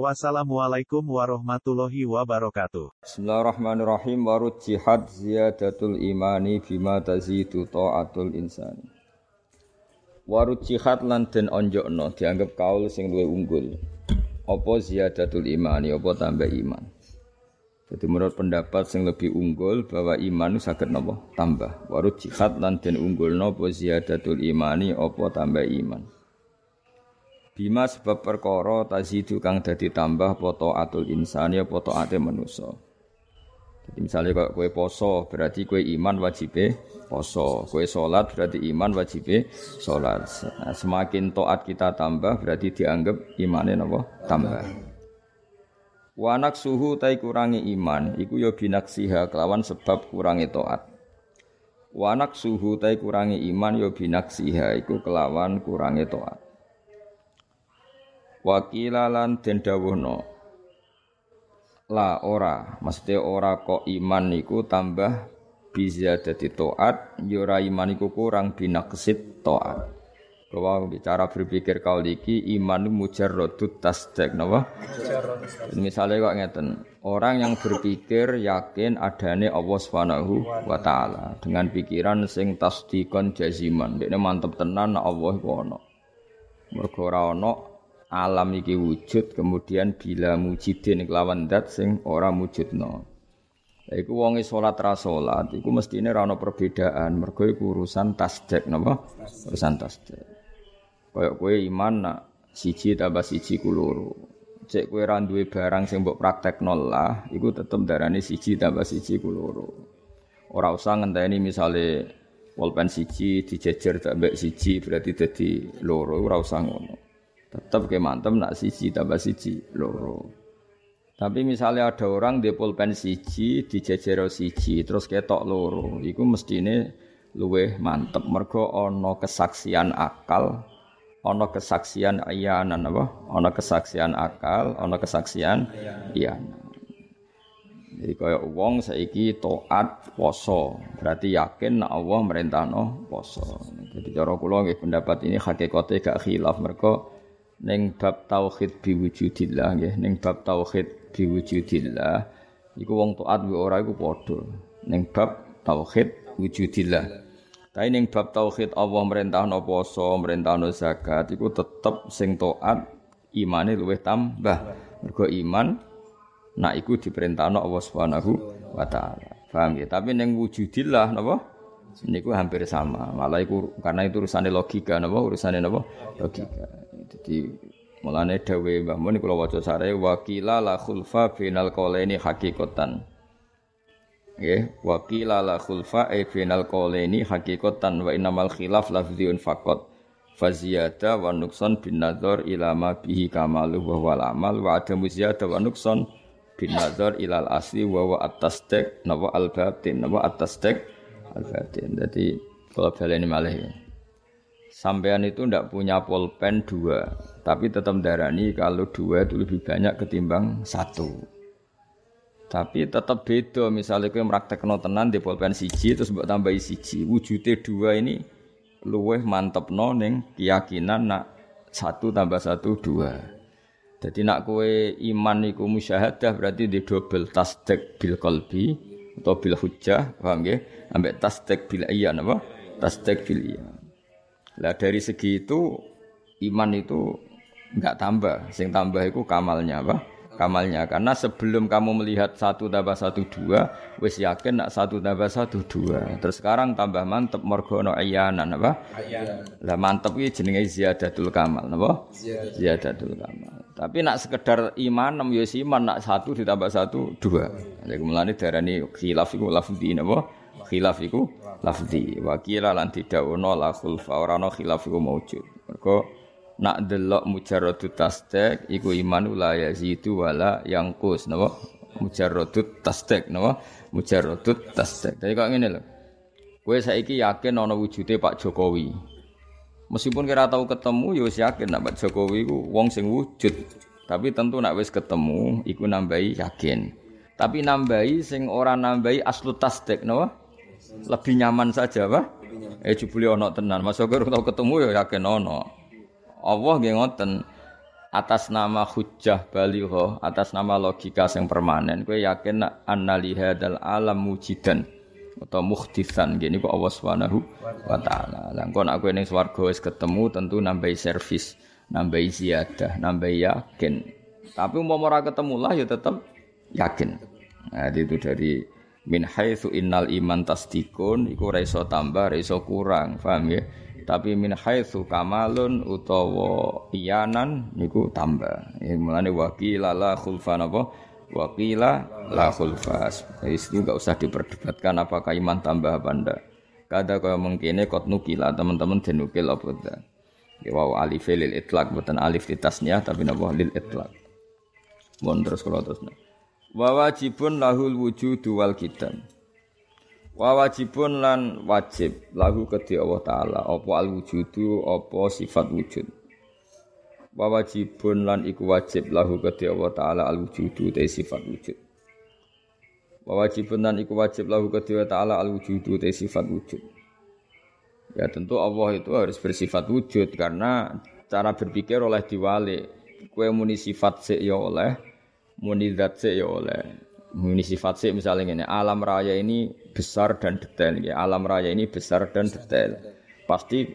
Wassalamualaikum warahmatullahi wabarakatuh. Bismillahirrahmanirrahim warud jihad ziyadatul imani bima tazidu ta'atul insani. Warud jihad lan den onjokno dianggap kaul sing luwih unggul. Apa ziyadatul imani apa tambah iman. Jadi menurut pendapat sing lebih unggul bahwa iman saged napa tambah. Warud jihad lan den unggulno apa ziyadatul imani apa tambah iman. Bima sebab perkara tazidu kang dadi tambah poto atul insani apa taate manusa. Jadi misalnya kalau kue poso berarti kue iman wajib poso, kue solat berarti iman wajib solat. Nah, semakin toat kita tambah berarti dianggap imannya nopo tambah. Wanak suhu tai kurangi iman, iku yo ya binaksiha kelawan sebab kurangi toat. Wanak suhu tai kurangi iman yo ya binaksiha iku kelawan kurangi toat. Wakilalan den dawuhna. La ora. Mesti ora kok iman niku tambah bisa jadi toat yura ya iman niku kurang binaksit toat bahwa bicara berpikir kau liki iman mujarrodut tasdek napa? Misalnya kok ngeten orang yang berpikir yakin adane Allah Subhanahu wa taala dengan pikiran sing tasdikon jaziman. Dekne mantep tenan Allah iku ana. Mergo ora ana alam iki wujud kemudian bila mujidin kelawan dat sing ora wujudno. Lah iku wonge salat ra salat iku mestine ra ono perbedaan mergo iku urusan tasdek napa? Urusan tasdek. Kaya kowe iman nak siji tambah siji ku loro. Cek kowe ra duwe barang sing mbok praktekno lah iku tetep darane siji tambah siji ku loro. Ora usah ngenteni misale pulpen siji dijejer tambah siji berarti dadi loro ora usah ngono. Tetap ke mantem nak siji tambah siji loro. Tapi misalnya ada orang di pulpen siji, di jejero siji, terus ketok loro, itu mestine luweh mantep mergo ono kesaksian akal, ono kesaksian iyanan apa? Ono kesaksian akal, ono kesaksian iyanan. Jadi kaya wong saiki taat poso, berarti yakin nek Allah merintahno poso. Jadi cara nggih pendapat ini hakikate gak khilaf mergo ning bab tauhid biwujudillah nggih. Ning bab tauhid biwujudillah iku wong taat wa ora iku padha. Ning bab tauhid wujudillah. Tapi ning bab tauhid Allah merintahno poso merintahno zakat iku tetep sing taat imane luwih tambah. Mergo iman nak iku diperintahno Allah Subhanahu wa taala. Paham ya tapi ning wujudillah napa? Niku hampir sama. Malah iku karena itu urusane logika napa? Urusane napa? Logika jadi mulane dawe Mbah Mun kula waca sare wakila la khulfa final qalaini hakikatan. Nggih, wakila la khulfa e final qalaini hakikatan wa innamal khilaf lafdziun faqat. Faziyada wa nukson bin nazar ila ma bihi kamalu wa wal amal wa adamu ziyada wa nukson bin nazar ilal asli wa wa at-tasdiq nawa al-batin nawa at-tasdiq al-batin. Jadi kalau baleni malih ya. Sampean itu ndak punya pulpen dua, tapi tetap darani kalau dua itu lebih banyak ketimbang satu. Tapi tetap beda, misalnya kau meraktekno tenan di pulpen siji terus buat tambahi siji, wujudnya dua ini luweh mantep neng keyakinan nak satu tambah satu dua. Jadi nak kue iman niku musyahadah berarti di double tasdek bil kolbi atau bil hujjah, paham ya? Ambek tasdek bil iya apa? Tasdek bil iya. Lah dari segi itu iman itu enggak tambah, sing tambah itu kamalnya apa? Kamalnya karena sebelum kamu melihat satu tambah satu dua, wis yakin nak satu tambah satu dua. Terus sekarang tambah mantep morgono ayanan apa? Lah mantep ini jenenge ziyadatul kamal, apa? Ziyadatul kamal. Tapi nak sekedar iman nem yo iman nak satu ditambah satu dua. Jadi mulane darani khilaf iku lafzi napa? Khilaf iku lafzi wa qila lan tidakuna la khulfa ora ana khilaf iku maujud mergo nak delok mujarradu tasdek iku iman la yazidu wala yangkus napa Mujarradut tasdik napa? Mujarradut tasdik. Jadi kok ngene lho. Kowe saiki yakin ana wujude Pak Jokowi. Meskipun kira tahu ketemu ya wis yakin nek Pak Jokowi ku wong sing wujud. Tapi tentu nek wis ketemu iku nambahi yakin. Tapi nambahi sing ora nambahi aslu tasdik napa? Lebih nyaman saja, Pak. Eh jebule ana tenan. Mas Syukur tau ketemu ya yakin ana. Allah nggih ngoten. Atas nama hujjah baligha, atas nama logika yang permanen, kowe yakin annali hadzal alam mujidan atau mukhdisan gini kok Allah Subhanahu wa taala. Lah engko nek kowe ning swarga wis ketemu tentu nambahi servis, nambahi ziyadah, nambahi yakin. Tapi umpama ora ketemu lah ya tetap yakin. Nah, itu dari min haitsu innal iman tasdikun iku ora iso tambah, ora iso kurang, paham ya? Tapi min haitsu kamalun utawa iyanan niku tambah. Ya mulane waqila la khulfan apa? Waqila la khulfas. Itu enggak usah diperdebatkan apakah iman tambah apa ndak. Kada kaya mengkene kot nukila teman-teman denukil apa ndak. Ya wow alif lil itlaq bukan alif titasnya tapi napa lil itlaq. Mohon terus kalau terus. Wa wajibun lahul wujudu wal kitab. Wa wajibun lan wajib lahu kedhi Allah taala apa al wujudu apa sifat wujud. Wa wajibun lan iku wajib lahu kedhi Allah taala al wujudu te sifat wujud. Wa wajibun lan iku wajib lahu kedhi Allah taala al wujudu te sifat wujud. Ya tentu Allah itu harus bersifat wujud karena cara berpikir oleh diwali. Kue muni sifat sik ya oleh, muni zat ya oleh. Muni sifat sih misalnya ini alam raya ini besar dan detail ya. Alam raya ini besar dan detail. Pasti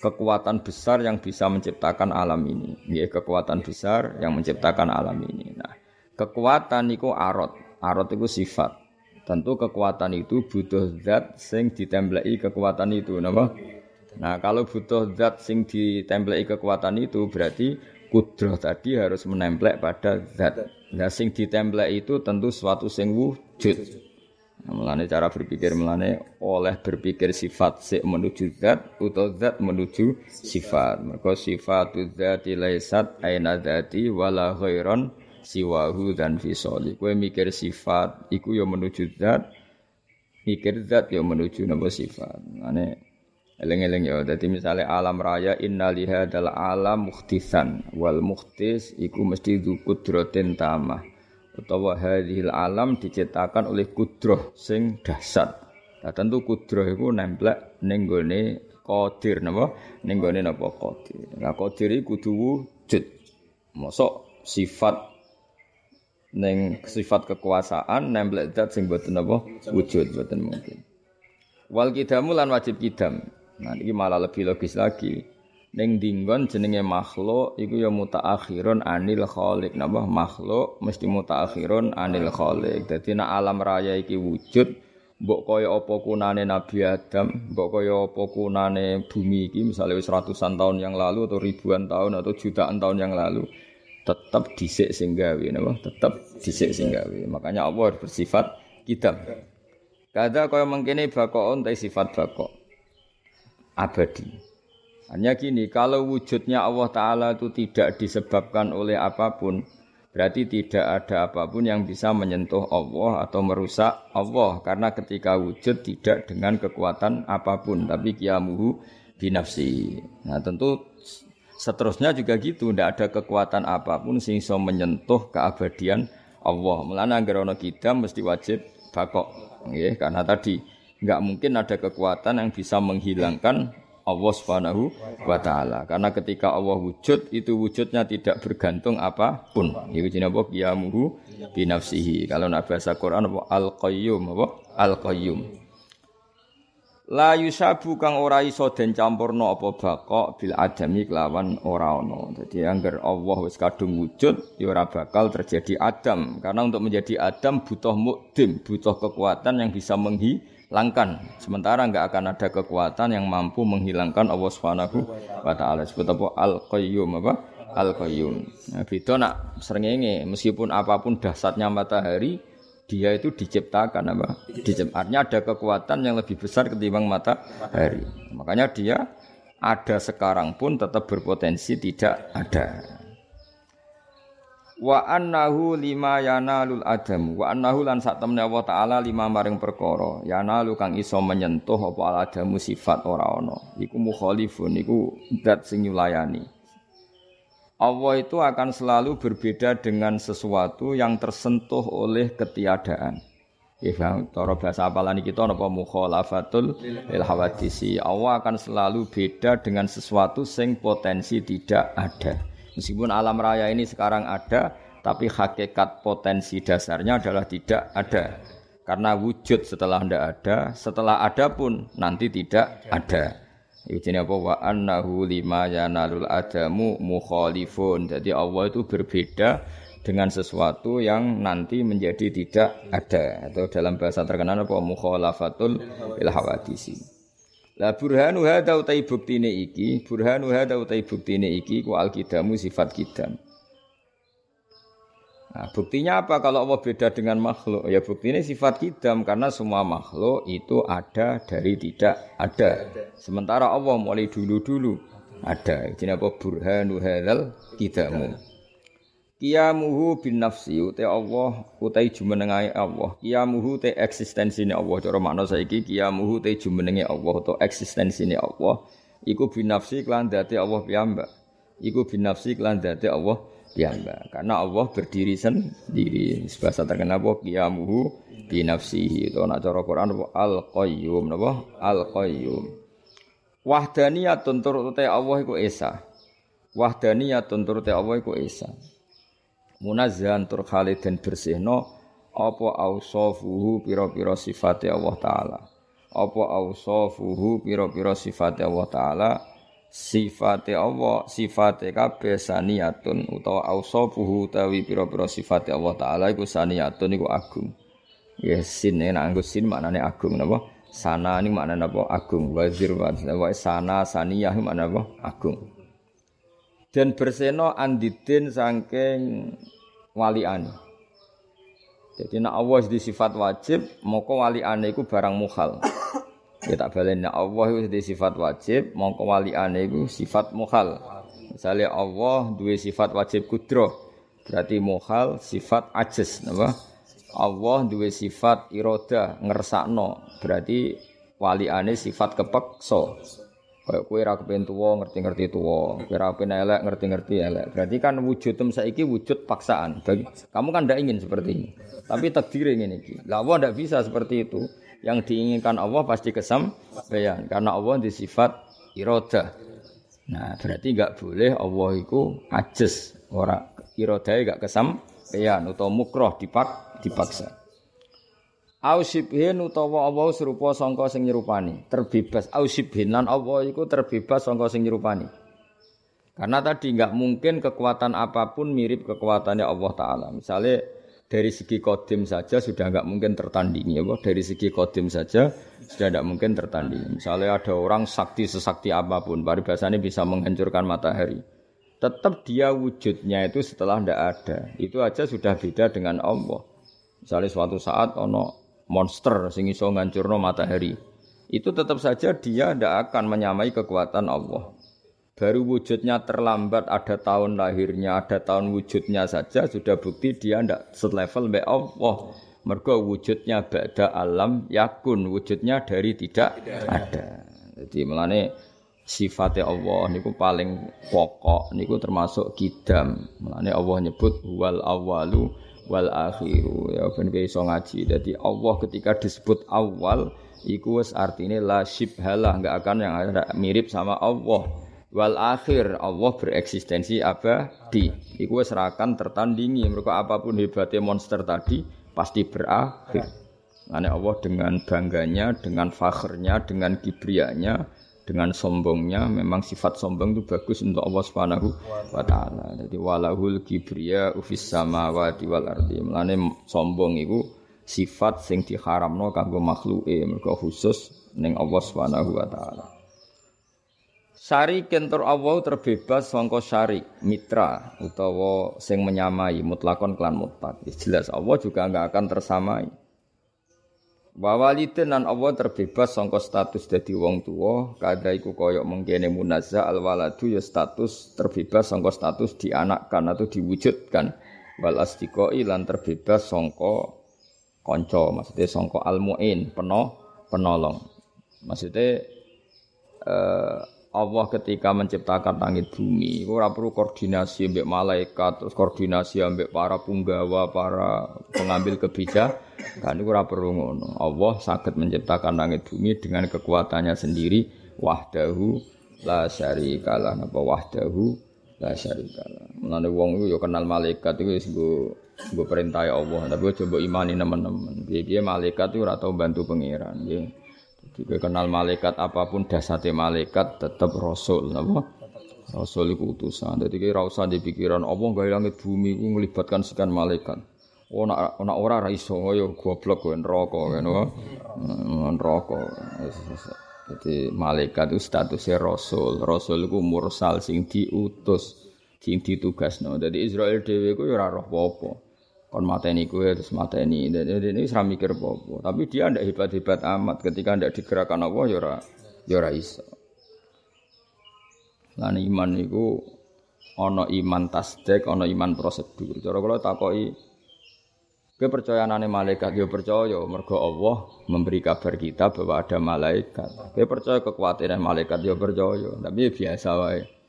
kekuatan besar yang bisa menciptakan alam ini. Ya, kekuatan besar yang menciptakan alam ini. Nah, kekuatan itu arot. Arot itu sifat. Tentu kekuatan itu butuh zat sing ditemblei kekuatan itu, napa? Nah, kalau butuh zat sing ditemblei kekuatan itu berarti kudroh tadi harus menemplek pada zat. Nah sing ditemplek itu tentu suatu sing wujud. Nah, melane cara berpikir melane oleh berpikir sifat sik menuju zat atau zat menuju sifat. Mergo sifatu dzati laisat aina dzati wala ghairon siwahu dan fisoli. Kowe mikir sifat iku ya menuju zat, mikir zat ya menuju napa sifat. Mane Eleng-eleng ya. Jadi misalnya alam raya inna lihadal alam mukhtisan wal mukhtis iku mesti du kudrotin tamah. Utawa hadhil alam diciptakan oleh kudroh sing dahsyat. Nah tentu kudroh iku nemplek ning gone qadir napa? Ning napa qadir. Nah qadir iku kudu wujud. Mosok sifat ning sifat kekuasaan nemplek zat sing boten napa wujud boten mungkin. Wal kidamu lan wajib kidam. Nah ini malah lebih logis lagi. Neng dinggon jenenge makhluk iku ya mutaakhirun anil khaliq. Napa makhluk mesti mutaakhirun anil khaliq. Dadi nek alam raya iki wujud mbok kaya apa kunane Nabi Adam, mbok kaya apa kunane bumi iki misalnya wis ratusan tahun yang lalu atau ribuan tahun atau jutaan tahun yang lalu tetap dhisik sing gawe napa tetap dhisik sing gawe. Makanya Allah bersifat kitab. Kada kaya mengkene bakon ta sifat bakok abadi. Hanya gini, kalau wujudnya Allah Ta'ala itu tidak disebabkan oleh apa pun, berarti tidak ada apa pun yang bisa menyentuh Allah atau merusak Allah. Karena ketika wujud tidak dengan kekuatan apa pun, tapi kiamuhu binafsi. Nah tentu seterusnya juga gitu, tidak ada kekuatan apa pun sehingga menyentuh keabadian Allah. Melana agar kita mesti wajib bakok. Ya, karena tadi nggak mungkin ada kekuatan yang bisa menghilangkan Allah Subhanahu wa taala. Karena ketika Allah wujud itu wujudnya tidak bergantung apa pun. Iku jenenge apa? Qiyamuhu bi nafsihi. Kalau nak bahasa Quran apa al-qayyum apa? Al-qayyum. La yusabu kang ora iso den campurno apa bakok bil adami kelawan ora ana. Jadi angger Allah wis kadung wujud ya ora bakal terjadi adam. Karena untuk menjadi adam butuh mukdim, butuh kekuatan yang bisa menghi hilangkan. Sementara enggak akan ada kekuatan yang mampu menghilangkan Allah Subhanahu wa taala. Sebut apa? Al-Qayyum apa? Al-Qayyum. Nah, beda nak srengenge meskipun apa pun dahsyatnya matahari, dia itu diciptakan apa? Diciptakannya ada kekuatan yang lebih besar ketimbang matahari. Makanya dia ada sekarang pun tetap berpotensi tidak ada. Wa annahu lima yanalul adam. Wa annahu lan sak temne Allah taala lima maring perkara. Yanalu kang iso menyentuh apa al adamu sifat ora ana. Iku mukhalifun iku zat sing nyulayani. Allah itu akan selalu berbeda dengan sesuatu yang tersentuh oleh ketiadaan. Ya, cara bahasa apalan kita napa mukhalafatul lil hawadisi. Allah akan selalu beda dengan sesuatu sing potensi tidak ada. Meskipun alam raya ini sekarang ada, tapi hakikat potensi dasarnya adalah tidak ada. Karena wujud setelah tidak ada, setelah ada pun nanti tidak ada. Ini apa wa annahu lima yanalul adamu mukhalifun. Jadi Allah itu berbeda dengan sesuatu yang nanti menjadi tidak ada atau dalam bahasa terkenal apa mukhalafatul ilhawadisi. Lah burhanu hadza utai buktine iki, burhanu hadza utai buktine iki ku alkidamu sifat kidam. Nah, buktinya apa kalau Allah beda dengan makhluk? Ya buktinya sifat kidam karena semua makhluk itu ada dari tidak ada. Sementara Allah mulai dulu-dulu ada. Jadi apa burhanu hadzal kidamu. Kiamuhu bin nafsi utai Allah utai jumenengai Allah. Kiamuhu te eksistensine Allah. Cara makna saiki kiamuhu te jumenenge Allah atau eksistensine Allah. Iku bin nafsi kelan dadi Allah piyambak. Iku bin nafsi kelan dadi Allah piyambak. Karena Allah berdiri sendiri. Bahasa terkenal apa kiamuhu bin nafsihi. Itu nak cara Quran al qayyum al qayyum. Wahdaniyatun turute Allah iku esa. Wahdaniyatun turute Allah iku esa munazzahan tur khalidin bersihno apa ausafuhu pira-pira sifate Allah taala? Apa ausafuhu pira-pira sifate Allah taala? Sifate Allah sifate kabeh saniyatun utawa ausafuhu tawi pira-pira sifate Allah taala iku saniyatun iku agung. Ya sin nek nganggo sin maknane agung napa? Sana ini maknane apa? Agung. Wazir wa sana saniyah maknane apa? Agung dan berseno andidin saking waliane. Jadi nak Allah di sifat wajib, moko waliane iku barang mukhal. Ya tak balen nak Allah di sifat wajib, moko waliane iku sifat mukhal. Misalnya Allah dua sifat wajib kudro, berarti mukhal sifat ajis, napa? Allah dua sifat iroda ngersakno, berarti waliane sifat kepeksa. Kayak kue ra kepen tuwa ngerti-ngerti tuwa, kue ra kepen elek ngerti-ngerti elek. Berarti kan wujud tem saiki wujud paksaan. Kamu kan tidak ingin seperti ini. Tapi takdir ingin ini. Lah Allah tidak bisa seperti itu. Yang diinginkan Allah pasti kesam bayan karena Allah di sifat iroda. Nah, berarti enggak boleh Allah itu ajis, ora irodae kesam bayan atau mukroh dipak dipaksa. Ausibhin utawa Allah serupa sangka sing nyerupani, terbebas. Ausibhin lan Allah iku terbebas sangka sing nyerupani. Karena tadi nggak mungkin kekuatan apa pun mirip kekuatannya Allah Taala. Misalnya dari segi kodim saja sudah nggak mungkin tertandingi, ya Dari segi kodim saja sudah tidak mungkin tertandingi. Misalnya ada orang sakti sesakti apa pun, paribasanya bisa menghancurkan matahari. Tetap dia wujudnya itu setelah tidak ada. Itu aja sudah beda dengan Allah. Misalnya suatu saat ono monster sing iso ngancurno matahari. Itu tetap saja dia tidak akan menyamai kekuatan Allah. Baru wujudnya terlambat ada tahun lahirnya, ada tahun wujudnya saja sudah bukti dia tidak selevel mbak Allah. Mergo wujudnya ba'da alam yakun, wujudnya dari tidak ada. Jadi melane sifatnya Allah niku paling pokok niku termasuk kidam. Melane Allah nyebut wal awalu wal akhiru ya ben iso ngaji. Jadi Allah ketika disebut awal iku wis artine la syibhalah enggak akan yang mirip sama Allah. Wal akhir Allah bereksistensi abadi. Iku wis akan tertandingi mereka apa pun hebatnya monster tadi pasti berakhir. Karena Allah dengan bangganya, dengan fakhrnya, dengan kibrianya, dengan sombongnya memang sifat sombong itu bagus untuk Allah Subhanahu wa taala. Jadi walahul kibriya ufis samawati wal ardi. Mulane sombong itu sifat sing diharamno kanggo makhluke mergo khusus ning Allah Subhanahu wa taala. Sari kentor Allah terbebas sangka syari mitra utawa sing menyamai mutlakon klan mutlak. Jelas Allah juga enggak akan tersamai. Wa walidin lan Allah terbebas sangka status dadi wong tua, kada iku koyok mengkene munazza al waladu ya status terbebas sangka status dianakkan atau diwujudkan. wal astiqoi lan terbebas songko konco maksudnya songko almuin peno penolong maksudnya eh, Allah ketika menciptakan langit bumi ora perlu koordinasi ambek malaikat terus koordinasi ambek para punggawa para pengambil kebijakan kan ora perlu ngono Allah sakit menciptakan langit bumi dengan kekuatannya sendiri wahdahu la syarikalah napa wahdahu La syarikalah. Mulane wong iku ya kenal malaikat iku wis nggo perintah Allah, tapi coba imani teman-teman. Piye-piye malaikat itu ora tau bantu pangeran, nggih. Jadi kenal malaikat apa pun dasate malaikat tetap rasul, napa? Rasul iku utusan. Dadi ki ora usah dipikiran apa gawe langit bumi iku melibatkan sekian malaikat. Oh nak nak ora ra iso ya goblok kowe neraka ngono. Neraka. Jadi malaikat itu statusnya rasul. Rasul itu mursal sing diutus, sing ditugasno. Jadi Israel dhewe iku ya roh apa-apa. Kon mateni kowe terus mateni. Jadi ini ora mikir apa-apa. Tapi dia ndak hebat-hebat amat ketika ndak digerakkan Allah ya ora ya iso. Lan iman iku ana iman tasdek, ana iman prosedur. Cara kula takoki Kowe percaya nane malaikat yo ya percaya mergo Allah memberi kabar kita bahwa ada malaikat. Kowe percaya kekuatan malaikat yo ya percaya, tapi biasa wae.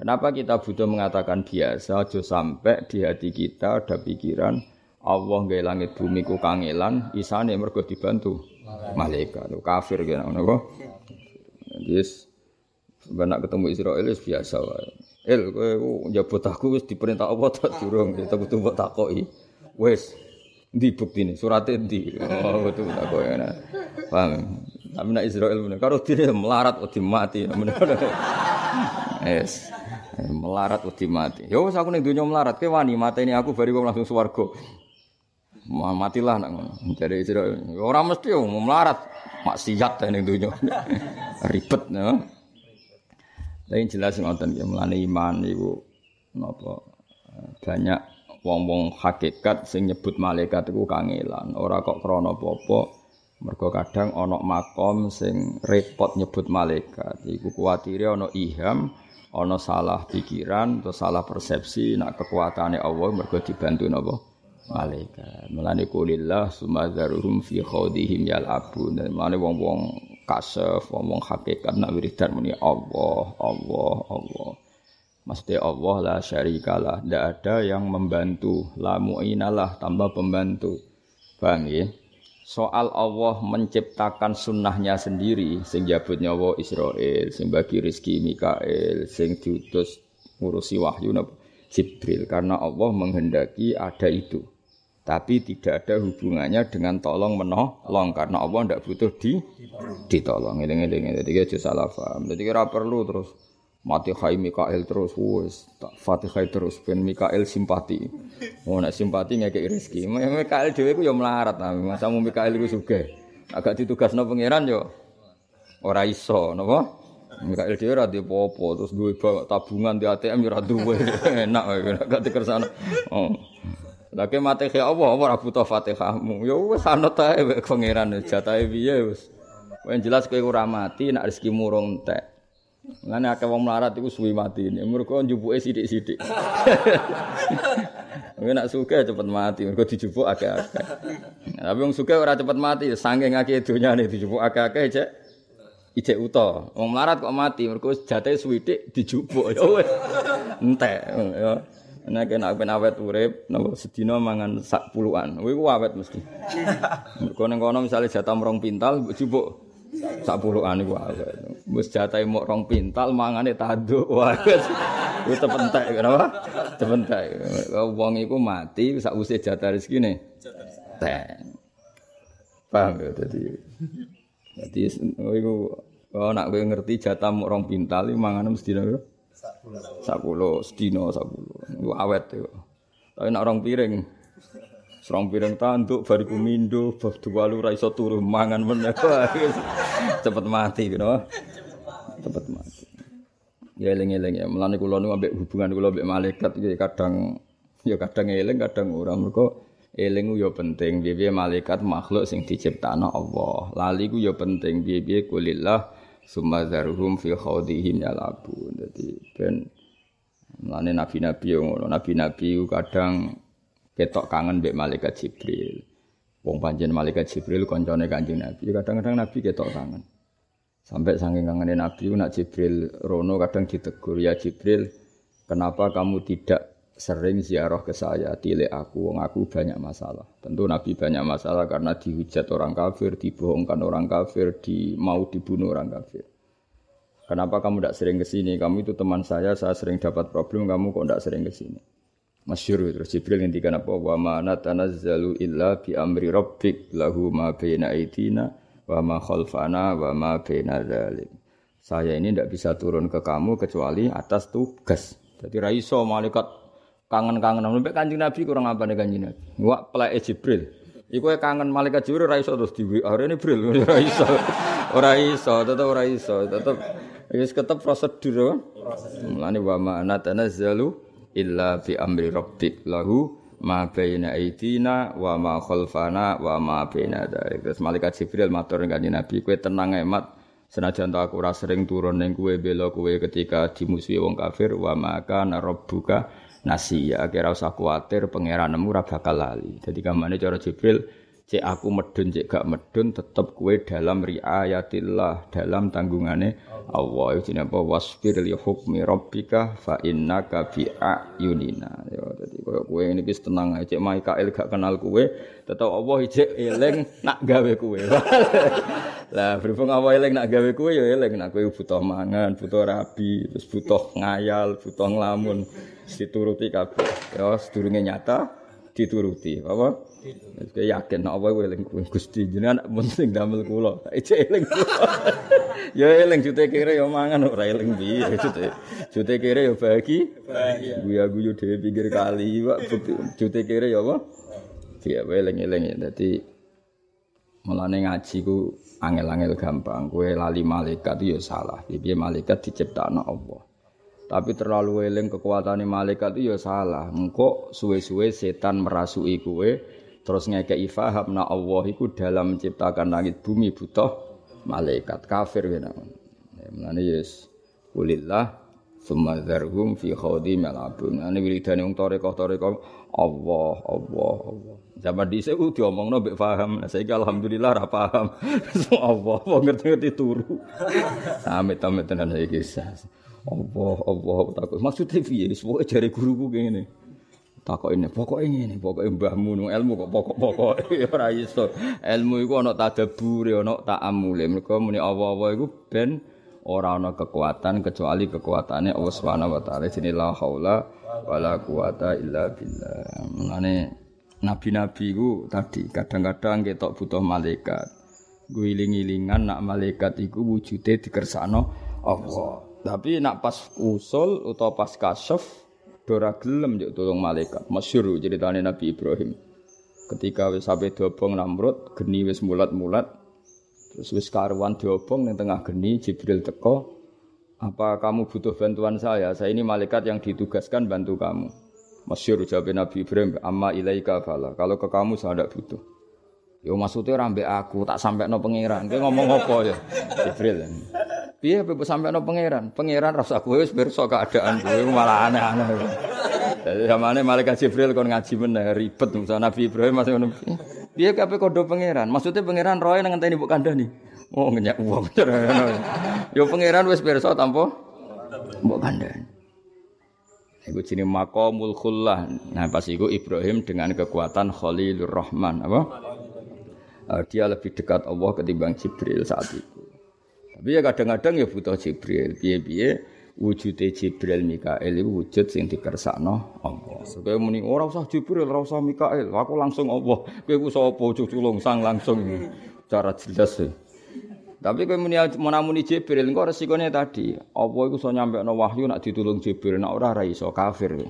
Kenapa kita butuh mengatakan biasa aja sampai di hati kita ada pikiran Allah nggak langit bumi ku kangelan isane mergo dibantu malaikat. Kafir gitu ngono kok. Yes. Sebenarnya ketemu Israel biasa wae. El kowe njabut aku wis diperintah Allah tak durung, kita butuh mbok takoki. Wis, di bukti ini suratnya di oh betul tak kau ya paham tapi nak Israel bener kalau tidak melarat udah mati es melarat udah mati. Yo aku nih dunia melarat. Ke wani mati ini aku baru langsung swargo matilah nak jadi Israel orang mesti yo melarat. Maksiat ning dunia ribet no tapi jelas ngoten ya melane iman iku napa banyak wong-wong hakikat sing nyebut malaikat iku kangelan. Ora kok krana apa-apa. Mergo kadang ana makom sing repot nyebut malaikat. Iku kuwatire ana iham, ana salah pikiran atau salah persepsi nak kekuatane Allah mergo dibantu napa? Malaikat. Mulane kulillah sumadzaruhum fi khawdihim yal'abun. Mulane wong-wong kasef, wong-wong hakikat nak wiridan muni Allah, Allah, Allah. Maksudnya Allah la syarikalah. Tidak ada yang membantu. La mu'inalah tambah pembantu. Paham ya? Soal Allah menciptakan sunnahnya sendiri. Sing jabut nyawa Israel. Sing bagi rizki Mikael. Sing diutus ngurusi wahyu Jibril. Karena Allah menghendaki ada itu. Tapi tidak ada hubungannya dengan tolong menolong. Karena Allah tidak butuh di ditolong. Ini-ini. Jadi salah paham. Jadi kira perlu terus mati hai Mikael terus wes Fatihah terus ben Mikael simpati. Oh nek simpati ngekek rezeki. Mikael dhewe ku ya melarat nah masa mu Mikael iku sugih. Agak ditugasno pangeran yo. Ora iso napa? Mikael dhewe ora dipopo terus duwe tabungan di ATM ora duwe. Enak gak dikersane oh. Lagi mati ke Allah, Allah butuh fatihahmu. Ya wes anut ae pangeran jatahe piye wis. Yang jelas kowe ora mati nek murung entek. Ngene akeh wong melarat iku suwi mati. Mergo njupuke sithik-sithik. Mungkin nak suka cepet mati, mergo dijupuk akeh-akeh. Tapi wong suka ora cepet mati, saking akeh donyane dijupuk akeh-akeh cek ijek uta. Wong melarat kok mati, mergo jate suwidik dijupuk. Ya. Entek ya. Nek nek ben awet urip, napa sedina mangan sak puluhan. Kuwi ku awet mesti. Mergo ning kono misale jatah rong pintal jupuk sak puluhan iku awet. Wis jatahe mok rong pintal mangane tanduk. Wah. Ku tepentek kenapa? Tepentek. Wong iku mati sak usih jatah rezekine. Teh. Paham ya dadi. Dadi iku oh nak kowe ngerti jatah mok rong pintal mangane mesti lho. Sak puluh sedina sak puluh. Iku awet yo. Tapi nak rong piring Serong piring tanduk bariku mindo bab dua lu ra iso turu mangan meneh. Cepet mati gitu. Cepet mati. Ya eling-eling ya. Mulane kula ambek hubungan kula ambek malaikat iki kadang ya kadang eling kadang ora mergo eling ya penting piye malaikat makhluk sing diciptakno Allah. Lali ku ya penting piye-piye kulillah sumazaruhum fi khawdihim yalabun. Dadi ben Mulane nabi-nabi ngono, nabi-nabi kadang ketok kangen mbek malaikat Jibril. Wong panjen malaikat Jibril koncone Kanjeng Nabi. Kadang-kadang Nabi ketok kangen. Sampai saking kangen Nabi nak Jibril rono kadang ditegur ya Jibril, kenapa kamu tidak sering ziarah ke saya, tilek aku, wong aku banyak masalah. Tentu Nabi banyak masalah karena dihujat orang kafir, dibohongkan orang kafir, di, mau dibunuh orang kafir. Kenapa kamu tidak sering ke sini? Kamu itu teman saya, saya sering dapat problem, kamu kok tidak sering ke sini? Masyur terus Jibril ngendikan apa? Wa ma natanazzalu illa bi amri rabbik lahu ma baina aidina wa ma khalfana wa ma baina dzalik. Saya ini tidak bisa turun ke kamu kecuali atas tugas. Jadi raiso malaikat kangen-kangen sampai Kanjeng Nabi kurang apa nih Kanjeng Nabi. Wak pelai Jibril. Iku kangen malaikat Jibril ora iso terus di WA ini Jibril ora iso. Ora iso, tetep ora iso, tetep wis ketep prosedur. Mulane wa ma ana tanazzalu illa bi amri rabbik lahu ma baina aidina wa ma khalfana wa ma baina dzalik. Terus malaikat Jibril matur kanjeng Nabi, kowe tenang emat. Senajan aku ora sering turun ning kowe bela kowe ketika dimusuhi wong kafir wa maka rabbuka nasi ya kira usah kuatir pangeranmu ora bakal lali. Jadi kamane cara Jibril cek aku medun cek gak medun tetep kue dalam riayatillah dalam tanggungane Allah. Itu apa? Wasfir li hukmi rabbika fa innaka bi ayunina. Ya dadi koyo kowe ini wis tenang ae. Cek Mikael gak kenal kowe tetep Allah ijek eling nak gawe kowe lah berhubung Allah eling nak gawe kowe ya eling. Nak kowe butuh mangan butuh rabi terus butuh ngayal butuh nglamun dituruti kabeh. Ya sedurunge nyata dituruti apa? Kayak yakin apa kowe eling Gusti jenengan mun sing damel kula. Ijek eling ya eling jute kere ya mangan ora eling piye? Jute jute kere ya bagi. Guya guyu dhewe pinggir kali Pak. Jute kere ya apa? Ya eling-eling ya. Dadi mulane ngaji ku angel-angel gampang. Kowe lali malaikat ya salah. Piye malaikat diciptakno Allah tapi terlalu eling kekuatan malaikat itu ya salah. Engkau suwe-suwe setan merasui kue, terus ngekei faham na Allah itu dalam menciptakan langit bumi butuh malaikat kafir ya namun. Ya mulane yes kulillah summa dzarhum fi khawdi malabun. Ane wiridane wong toreko-toreko Allah, Allah, Allah. Zaman dhisik ku diomongno mbek paham. Saiki alhamdulillah ra paham. Allah, apa ngerti-ngerti turu. Amit-amit tenan saiki. Allah, Allah takut. Maksudnya piye? Pokoke jare guruku ngene. Takok ini, pokoknya ini, pokoknya mbahmu nu ilmu kok pokok-pokok ora iso. Ilmu iku ana tadabbure, ana ta'amule. Mergo muni Allah-Allah iku ben ora ana kekuatan kecuali kekuatane Allah Subhanahu wa taala. Jenenge la haula wala quwata illa billah. Mulane nabi-nabi iku tadi kadang-kadang ketok butuh malaikat. Guiling-ilingan nak malaikat iku wujude dikersakno Allah. Tapi nak pas usul atau pas kasyaf dora gelem juk tolong malaikat. Masyhur ceritane Nabi Ibrahim. Ketika wis sampe dobong Namrud, geni wis mulat-mulat. Terus wis karuan diobong ning tengah geni Jibril teko. Apa kamu butuh bantuan saya? Saya ini malaikat yang ditugaskan bantu kamu. Masyhur jawab Nabi Ibrahim, "Amma ilaika fala." Kalau ke kamu saya tidak butuh. Yo maksudnya rambe aku tak sampai no pangeran. Dia ngomong apa ya? Jibril. Piye sampai sampeano pangeran? Pangeran rasa kowe wis pirsa keadaan kowe malah aneh-aneh. Jadi zamane malaikat Jibril kon ngaji meneh ribet Musa Nabi Ibrahim masih ngono. Piye kabeh kodo pangeran? Maksudnya pangeran roe nang ngenteni mbok kandhani. Oh ngenyak uang. Yo pangeran wis pirsa tanpa mbok kandhani. Iku jenenge maqamul khullah. Nah pas iku Ibrahim dengan kekuatan Khalilur Rahman apa? Dia lebih dekat Allah ketimbang Jibril saat itu. Tapi ya kadang-kadang ya butuh Jibril. Piye-piye wujude Jibril Mikael itu wujud sing dikersakno Allah. Supaya muni ora usah Jibril, ora usah Mikael, aku langsung Allah. Kowe ku sapa culung sang langsung cara jelas. Ya. Tapi kowe muni menamuni Jibril engko resikonya tadi, Allah iku iso nyampekno wahyu nak ditulung Jibril, nak ora ra iso kafir.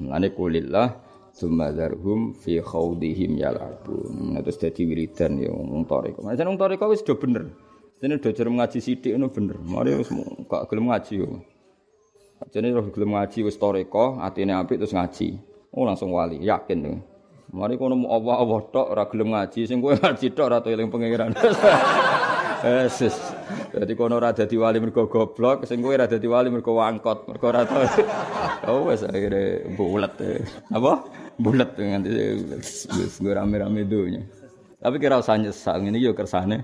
Mulane kulillah Sumadarhum fi khawdihim yalabun. Nah, terus dadi wiridan ya wong toriko. Macam wong toriko wis do bener. Jadi udah jarang ngaji sidik itu bener. Mari wis gak gelem ngaji yo. Jadi roh gelem ngaji wis toreko, atine apik terus ngaji. Oh langsung wali, yakin tuh. Mari kono mau Allah tok ora gelem ngaji, sing kowe ngaji tok ora eling pangeran. Yesus. Dadi kono ora dadi wali mergo goblok, sing kowe ora dadi wali mergo wangkot, mergo ora tau. Oh wis akhire bulet. Apa? Bulet nganti wis rame-rame dunya. Tapi kira usah nyesal iki yo kersane.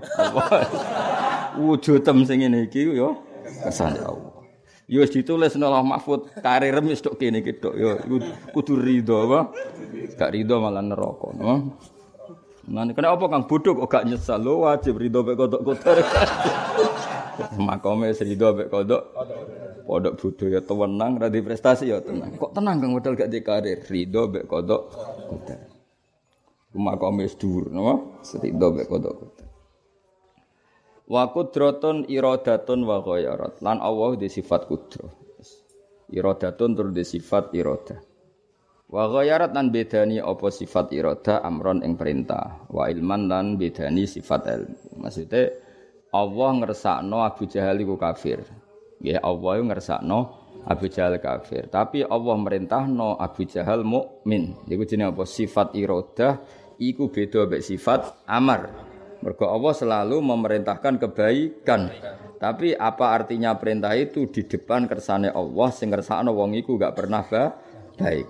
Wujudem sing ngene iki yo kersane Allah. Yo wis ditulis nang Mahfud karir wis tok kene iki tok yo kudu rido apa? Gak rido malah neraka, no? Nah, kena apa kang bodoh kok gak nyesal lo wajib rido mek kodok kotor. Makome rido mek kodok. Podok bodoh ya tenang, ra prestasi ya tenang. Kok tenang kang modal gak di karir rido mek kodok kotor. Makome dhuwur, napa? Rido mek kodok kotor. Wa kudratun iradatun wa ghayarat. Lan Allah di sifat kudrah. Iradatun tur di sifat iradah. Wa ghayarat lan bedani apa sifat irada amron ing perintah. Wa ilman lan bedani sifat ilmu. Maksudnya Allah ngersakno Abu Jahal iku kafir. Ya Allah ngersakno Abu Jahal kafir. Tapi Allah merintahno Abu Jahal mukmin. Iku jenenge apa? Sifat irada iku beda mek sifat amar. Mergo Allah selalu memerintahkan kebaikan. Tapi apa artinya perintah itu di depan kersane Allah sing ngersakno wong iku gak pernah baik.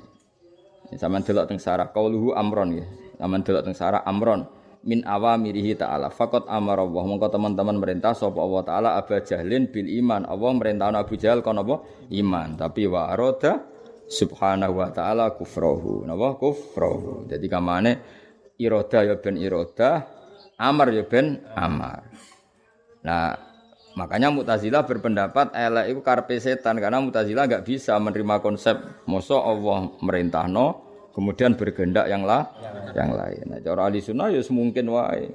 Sama delok teng sarah qauluhu amron ya. Sama delok teng sarah amron min awamirihi ta'ala. Fakot amar Allah. Mongko teman-teman merintah sapa Allah taala Abu Jahlin bil iman. Allah merintahkan Abu Jahal kon apa? Iman. Tapi wa arada subhanahu wa ta'ala kufrahu. Napa? Kufrahu. Jadi kamane iroda ya ben iroda, amar ya ben amar. Nah, makanya Mu'tazilah berpendapat elek itu karpe setan karena Mu'tazilah enggak bisa menerima konsep mosok Allah merintahno kemudian bergendak yang lah yang lain. Nah, cara ahli sunnah ya semungkin wae.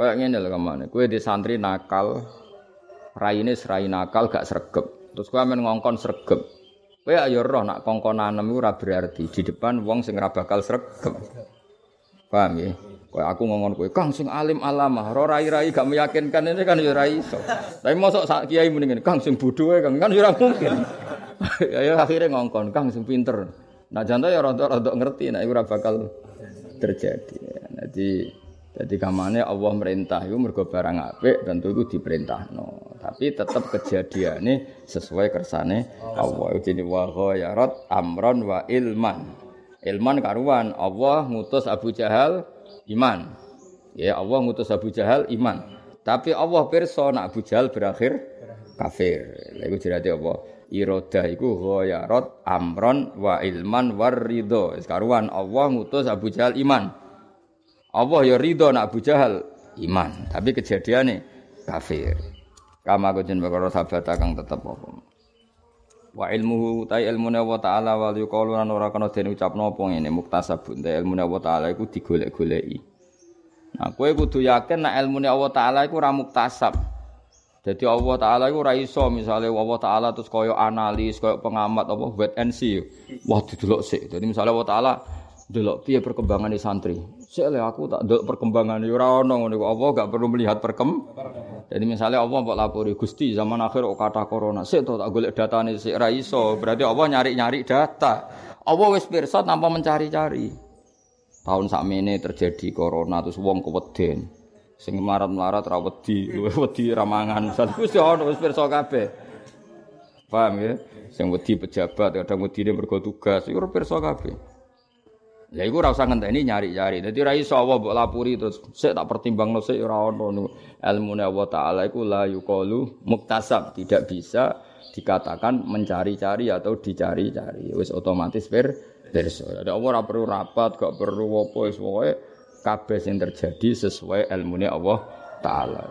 Kayak ngene lho kamane. Kowe di santri nakal, raine serai nakal gak sregep. Terus kowe men ngongkon sregep. Kowe ayo roh nak kongkonanem iku ora berarti di depan wong sing bakal sregep. Paham ya? Aku ngomong kowe, Kang sing alim alamah, ro rai-rai gak meyakinkan ini kan ya ora. Tapi mosok sak kiai mendingan Kang sing bodho Kang kan ya mungkin. ya akhirnya ngongkon Kang sing pinter. Nah jantan ya rada-rada ngerti nek ora bakal terjadi. Jadi jadi kamane Allah merintah itu mergo barang apik tentu itu diperintahno. Tapi tetap kejadiannya sesuai kersane Allah. Jadi wa ghayarat amron wa ilman. Ilman karuan Allah ngutus Abu Jahal iman. Ya Allah ngutus Abu Jahal iman. Tapi Allah pirsa nak Abu Jahal berakhir kafir. Lha iku jenenge apa? Irodah iku ghayarat amron wa ilman war ridho. Sekaruan Allah ngutus Abu Jahal iman. Allah ya ridho nak Abu Jahal iman, tapi kejadiannya kafir. Kama kujen perkara sahabat kang tetep apa. Wa ilmuhu ta ilmune Allah taala wal yuqalu lan ora kena den ucapno apa ngene muktasabun ta ilmune Allah taala iku digolek-goleki. Nah, kowe kudu yakin nek ilmune Allah taala iku ora muktasab. Jadi Allah Taala itu ora iso misalnya Allah Taala terus koyo analis, koyo pengamat apa wait and see. Wah didelok sik. Jadi misalnya Allah Taala delok piye perkembangan di santri. Sik aku tak delok perkembangan ya ora ono ngono Allah gak perlu melihat perkem. Jadi misalnya Allah mbok lapori Gusti zaman akhir kok kata corona. Sik tak golek datane sik ora iso. Berarti Allah nyari-nyari data. Allah wis pirsa tanpa mencari-cari. Tahun sakmene terjadi corona terus wong keweden sing marat-marat ra wedi, wedi ra mangan. Wis ono wis pirsa kabeh. Paham ya? Sing wedi pejabat, kadang wedine mergo tugas, iku pirsa kabeh. Ya iku ora usah ngenteni nyari-nyari. Dadi ora iso Allah mbok lapuri terus sik tak pertimbangno sik ora ono ilmune Allah taala iku la yuqalu muktasab, tidak bisa dikatakan mencari-cari atau dicari-cari. Wis otomatis per pirsa. Ada ora perlu rapat, gak perlu apa wis pokoke kabeh sing terjadi sesuai ilmune Allah taala.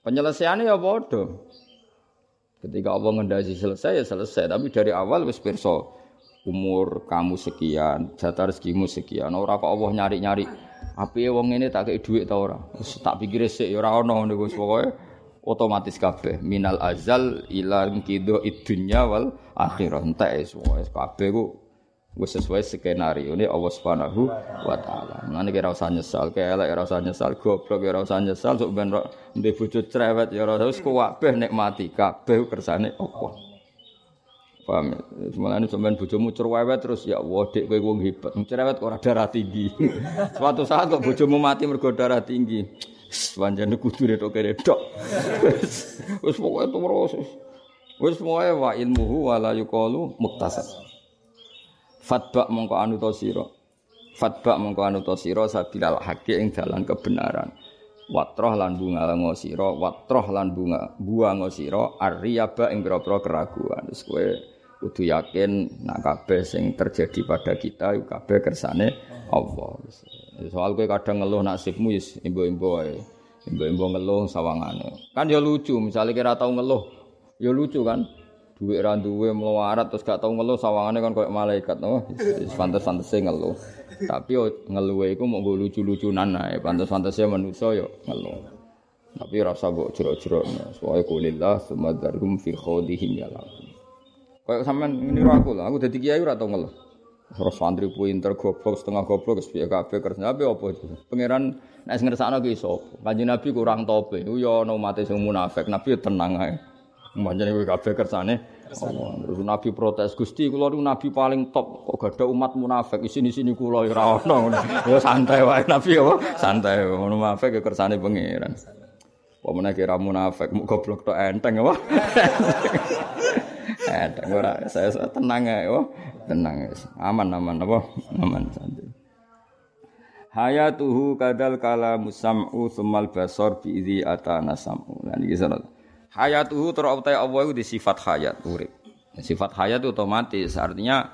Penyelesaiannya ya bodoh. Ketika Allah ngendasi selesai ya selesai, tapi dari awal wis pirsa umur kamu sekian, jatah rezekimu sekian. Ora kok Allah nyari-nyari api wong ini tak kei dhuwit ta ora. Wis tak pikir sik ya ora ono ngono wis pokoke otomatis kabeh minal azal ila kido idunya wal akhirah entek wis kabeh ku Wis sesuai skenario ini Allah Subhanahu wa taala. Mulane kira usah nyesal, kaya elek ora usah nyesal, goblok ora usah nyesal, sok ben ndek bojo cerewet ya ora usah kabeh nikmati, kabeh kersane Allah. Paham ya? Semuanya sampean bojomu cerewet terus ya Allah dek kowe wong hebat. Cerewet kok darah tinggi. Suatu saat kok bojomu mati mergo darah tinggi. Panjane kudune tok kene tok. Wis pokoke terus. Wis pokoke wa ilmuhu wa la yuqalu muktasab. Fatba mongko anu to sira. Fatba mongko anu to sira sabilal haqi ing dalan kebenaran. Watroh lan bunga ngosira, watroh lan bunga buang ngosira arriyaba ing pira-pira keraguan. Wis kowe kudu yakin nak kabeh sing terjadi pada kita iku kabeh kersane Allah. Soal kowe kadang ngeluh nasibmu wis imbo-imbo wae. Imbo-imbo ngeluh sawangane. Kan ya lucu, misalnya kira tau ngeluh, ya lucu kan. Duit ra duwe melarat terus gak tau ngeluh sawangane kan koyo malaikat, no. Pantes-pantese ngeluh. Tapi ngeluh iku mau lucu-lucunan ae. Pantes-pantese manusa ya ngeluh. Tapi rasa mbok jero-jero. Soale kulillah sumadarhum fi khawdihim ya lakum. Kayak sampean niru aku lah, aku dadi kiai ora tau ngeluh. Terus santri pinter goblok setengah goblok wis piye kabeh kerja apa apa. Pangeran nek sing ngersakno ki sapa? Kanjeng Nabi kurang tope. Ku ya ana umat sing munafik, Nabi tenang ae. Manjane kowe kabeh kersane Allah. Terus Nabi protes, "Gusti, kula niku nabi paling top kok gak ada umat munafik. Isini-sini kula ora ono." Ya santai wae Nabi apa? Santai. Munafik ya kersane pangeran. Apa meneh kira munafik, muk goblok tok enteng apa? Enteng ora saya tenang ya, oh. tenang. Aman aman apa? Aman santai. Hayatuhu kadal kala musam'u sumal basor bi idzi atana sam'u. Lan iki. Hayatuhu terutai Allah itu di sifat hayat urip. Sifat hayat itu otomatis artinya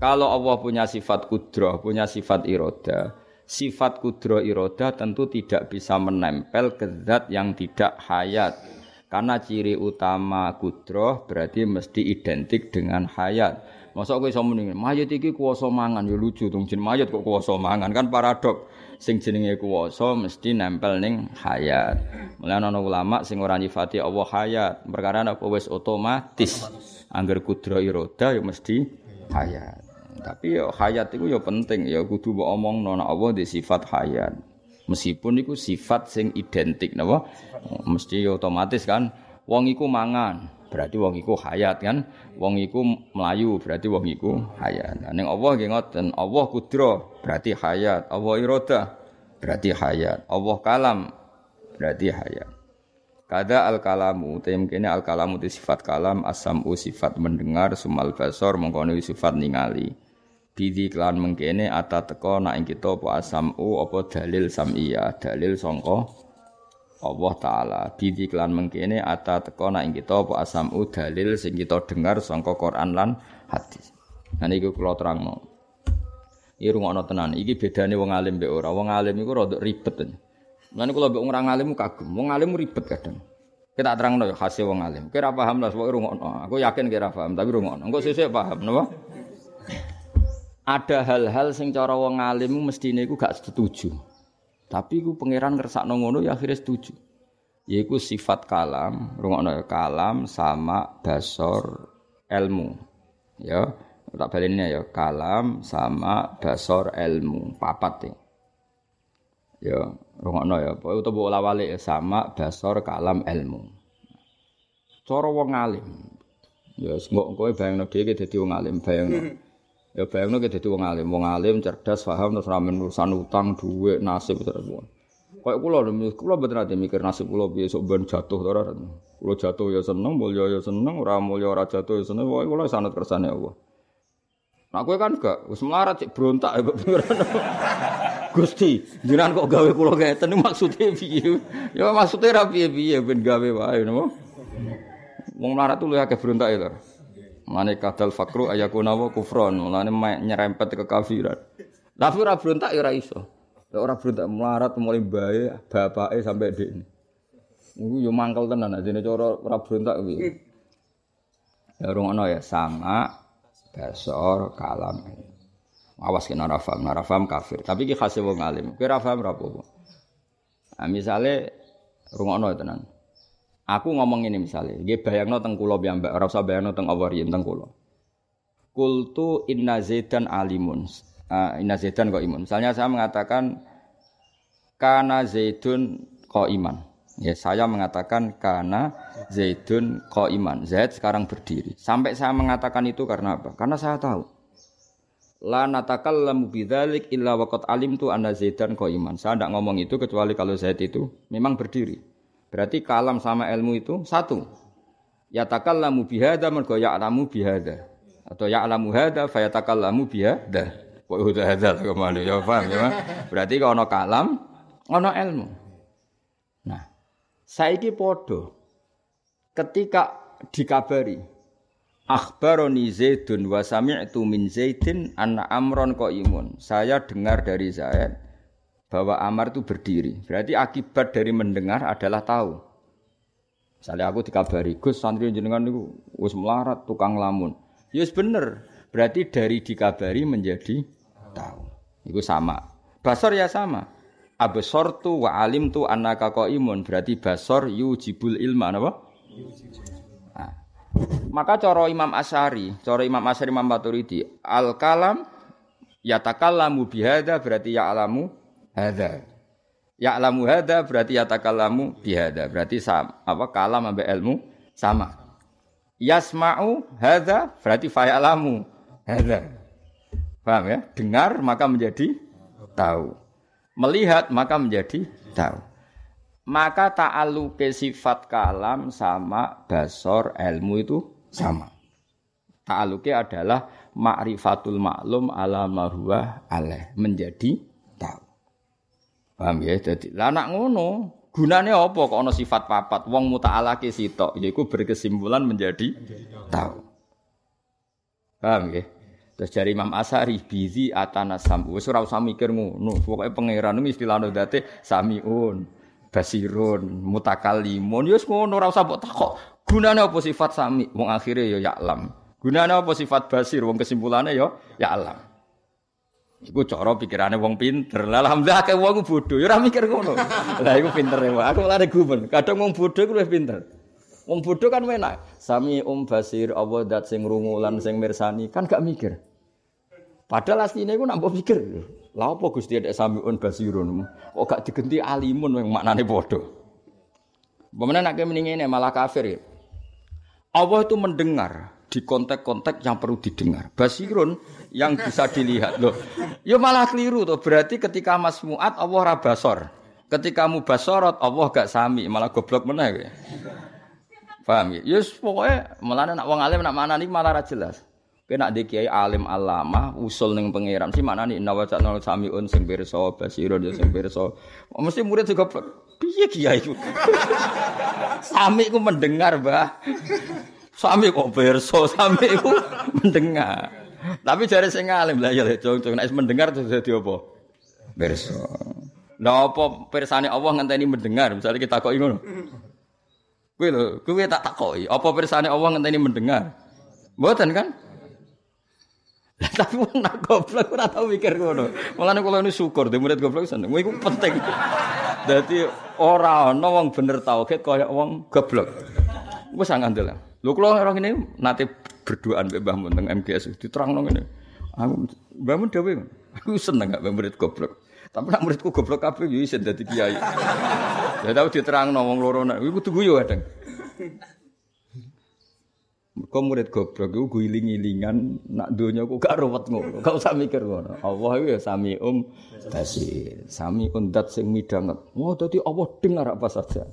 kalau Allah punya sifat kudroh, punya sifat iroda, sifat kudroh iroda tentu tidak bisa menempel ke zat yang tidak hayat. Karena ciri utama kudroh berarti mesti identik dengan hayat. Masa kowe iso muni mayat iki kuwasa mangan ya lucu dong jeneng mayat kok mangan kan paradok. Sing jenenge kuwasa mesti nempel ning hayat. Mulane ana ulama sing ora nyifati Allah hayat, perkara apa wis otomatis. Angger kudroh iroda ya mesti hayat. Tapi ya hayat itu ya penting ya kudu mbok omongno nek Allah di sifat hayat. Meskipun itu sifat sing identik napa? Mesti otomatis kan wong iku mangan, berarti wong iku hayat kan. Wong iku melayu, berarti wong iku hayat. Nah, ning Allah nggih ngoten, Allah kudra, berarti hayat. Allah iroda, berarti hayat. Allah kalam, berarti hayat. Kada al kalamu, tem kene al kalamu itu sifat kalam, asamu sifat mendengar, sumal basor sifat ningali. Bidi klan mengkene ata teko nak ing kita apa asamu apa dalil samia dalil sangka Allah taala bidi klan mengkene ata teko nak ing kita apa asamu dalil sing kita dengar sangka Quran lan hadis. Nah niku kula terangno. Iki rungokno tenan. Iki bedane wong alim mbek ora. Wong alim iku rada ribet. Mulane kula mbek wong alim kagum. Wong alim ribet kadang. Kita terangno ya hasil wong alim. Kira paham lah pokoke rungokno. Aku yakin kira paham tapi rungokno. Engko sesuk paham napa? Ada hal-hal sing cara wong alim mestine iku gak setuju. Tapi iku pangeran ngersakno ngono ya akhirnya setuju. Yaiku sifat kalam, rungokno ya kalam sama basor ilmu. Ya, tak balinnya ya kalam sama basor ilmu, papat ya. Ya, rungokno ya, utawa lawale ya sama basor kalam ilmu. Cara wong alim. Ya, engko kowe bayangno dhewe dadi wong alim, bayangno. Ya bayangno ki dadi wong alim, wong alim cerdas, paham terus ramen urusan utang, duit, nasib terus. Kayak kula kula mboten ate mikir nasib kula piye sok ben jatuh to ora. Kula jatuh ya seneng, mulya ya seneng, ora mulya ora jatuh ya seneng, pokoke kula sanad kersane Allah. Nah kowe kan gak wis melarat cek brontak ya Gusti, jenengan kok gawe kula ngeten maksude piye? Ya maksude ra piye-piye ben gawe wae napa. Wong melarat tuh lu akeh brontak ya Mane kadal fakru ayakuna wa kufron, mulane nyerempet ke kafiran. Tapi ora berontak ya ora iso. Ora berontak melarat mulai bae bapake sampai dekne. Iku yo mangkel tenan ajene cara ora berontak kuwi. Ya rungono ya sama basor kalam. Awas kena ora paham kafir. Tapi iki khase wong alim. Kowe ora paham ora. Nah, misale rungono tenan. Aku ngomong ini misalnya, dia bayangno teng kulo mbak, ora usah bayangno teng Allah yen teng. Kultu inna zaidan alimun. Uh, inna zaidan kok imun. Misalnya saya mengatakan kana zaidun kok iman. Ya, saya mengatakan karena Zaidun iman. Zaid sekarang berdiri. Sampai saya mengatakan itu karena apa? Karena saya tahu. La natakallamu bidzalik illa waqad alimtu anna Zaidan iman. Saya tidak ngomong itu kecuali kalau Zaid itu memang berdiri. Berarti kalam sama ilmu itu satu. Ya takallamu bihada mergo ya'lamu bihada. Atau ya'lamu hada fayatakallamu bihada. Kok udah hada ke mana ya paham ya? Berarti kalau kalam, ono ilmu. Nah, Saiki podo. Ketika dikabari Akhbaroni Zaidun wa sami'tu min Zaidin anna Amron imun. Saya dengar dari Zaid bahwa Amar itu berdiri. Berarti akibat dari mendengar adalah tahu. Misalnya aku dikabari, Gus santri jenengan itu wis melarat tukang lamun. Ya yes, bener. Berarti dari dikabari menjadi tahu. Itu sama. Basor ya sama absortu wa alim tu anaka imun berarti basor yujibul ilma napa? Nah. Maka coro Imam Asyari, coro Imam Asyari Imam Maturidi, al kalam yatakallamu bihada berarti ya alamu hada. Ya alamu hada berarti yatakallamu bihada. Berarti sama, apa kalam ambek ilmu sama. Yasma'u hada berarti fa'alamu hada. Paham ya? Dengar maka menjadi tahu melihat maka menjadi tahu. Maka ta'aluke sifat kalam sama basor ilmu itu sama. Ta'aluke adalah ma'rifatul maklum ala marhuwa alaih. Menjadi. Paham ya? Jadi, lah nak ngono, gunanya apa kok ana sifat papat? Wong muta'alake sitok, yaiku berkesimpulan menjadi tahu. Paham ya? Terus dari Imam Asari bizi atana samu. Wis ora usah mikir ngono. Pokoke pangeran iki istilahno date samiun, basirun, mutakallimun. Ya wis ngono ora usah mbok takok. Gunane apa sifat sami? Wong akhire ya ya'lam. Gunane apa sifat basir? Wong kesimpulane ya ya'lam. Iku cara pikirane wong pinter. Lah alhamdulillah akeh wong bodoh ya ora mikir ngono. Lah iku pinter ya. Aku lare gumen. Kadang wong bodoh iku luwih pinter. Wong bodoh kan enak. Sami um basir Allah dat sing rungu lan sing mirsani kan gak mikir. Padahal asline iku nak pikir, lha apa Gusti ada samiun basirun? Kok gak digenti alimun yang maknane padha. Bagaimana nak mendingin malah kafir ya. Allah itu mendengar di konteks-konteks yang perlu didengar. Basirun yang bisa dilihat loh. Ya malah keliru tuh. Berarti ketika Mas Muat Allah rabasor. Ketika mu basorot Allah gak sami, malah goblok mana ya. Paham ya? Yes pokoknya malah nak wong alim nak mana nih malah jelas. Kena di kiai alim alama usul neng pangeran sih mana nih nawa nol samiun sing pirsa basirun ya sing pirsa. Mesti murid juga piye kiai itu. sami ku mendengar, Mbah. Sami kok pirsa, sami ku mendengar. Tapi jare sing alim lah ya cung-cung nek mendengar terus dadi apa? Pirsa. Lah apa pirsane Allah ngenteni mendengar? Misalnya kita kok ngono. Kowe lho, kowe tak takoki, apa pirsane Allah ngenteni mendengar? Mboten kan? Tapi wong nak goblok ora tau mikir ngono. Mulane kula ini syukur dhe murid goblok seneng. Iku penting. Dadi ora ana wong bener tauhid kaya wong goblok. Wis ngandel. Lho kula ora ngene nate berduaan mbek Mbah Mun teng MGS diterangno ngene. Aku Mbah Mun dhewe aku seneng gak murid goblok. Tapi nak muridku goblok kabeh yo isin dadi kiai. Ya tau diterangno wong loro nek iku kudu guyu kadang. Kau murid goblok iku guling-gilingan nak donya kok gak ruwet ngono. Gak usah mikir ngono. Allah iku ya sami um basir. Sami undat sing midanget. Oh dadi Allah dengar apa saja.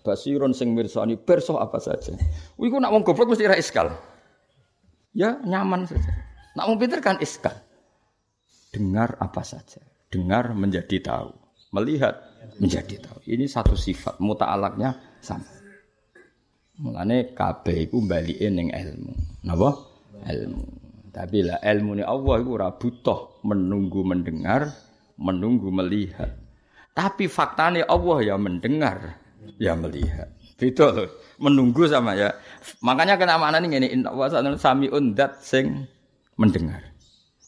Basirun sing mirsani perso apa saja. Iku nak wong goblok mesti ra iskal. Ya nyaman saja. Nak wong pinter kan iskal. Dengar apa saja. Dengar menjadi tahu. Melihat menjadi tahu. Ini satu sifat muta'alaknya sama. Mulane kabeh iku balike ning ilmu. Napa? Ilmu. Tapi lah ilmu ni Allah iku ora butuh menunggu mendengar, menunggu melihat. Tapi faktanya Allah ya mendengar, ya melihat. Beda loh. Menunggu sama ya. Makanya kena mana nih ini inna wa sami undat sing mendengar.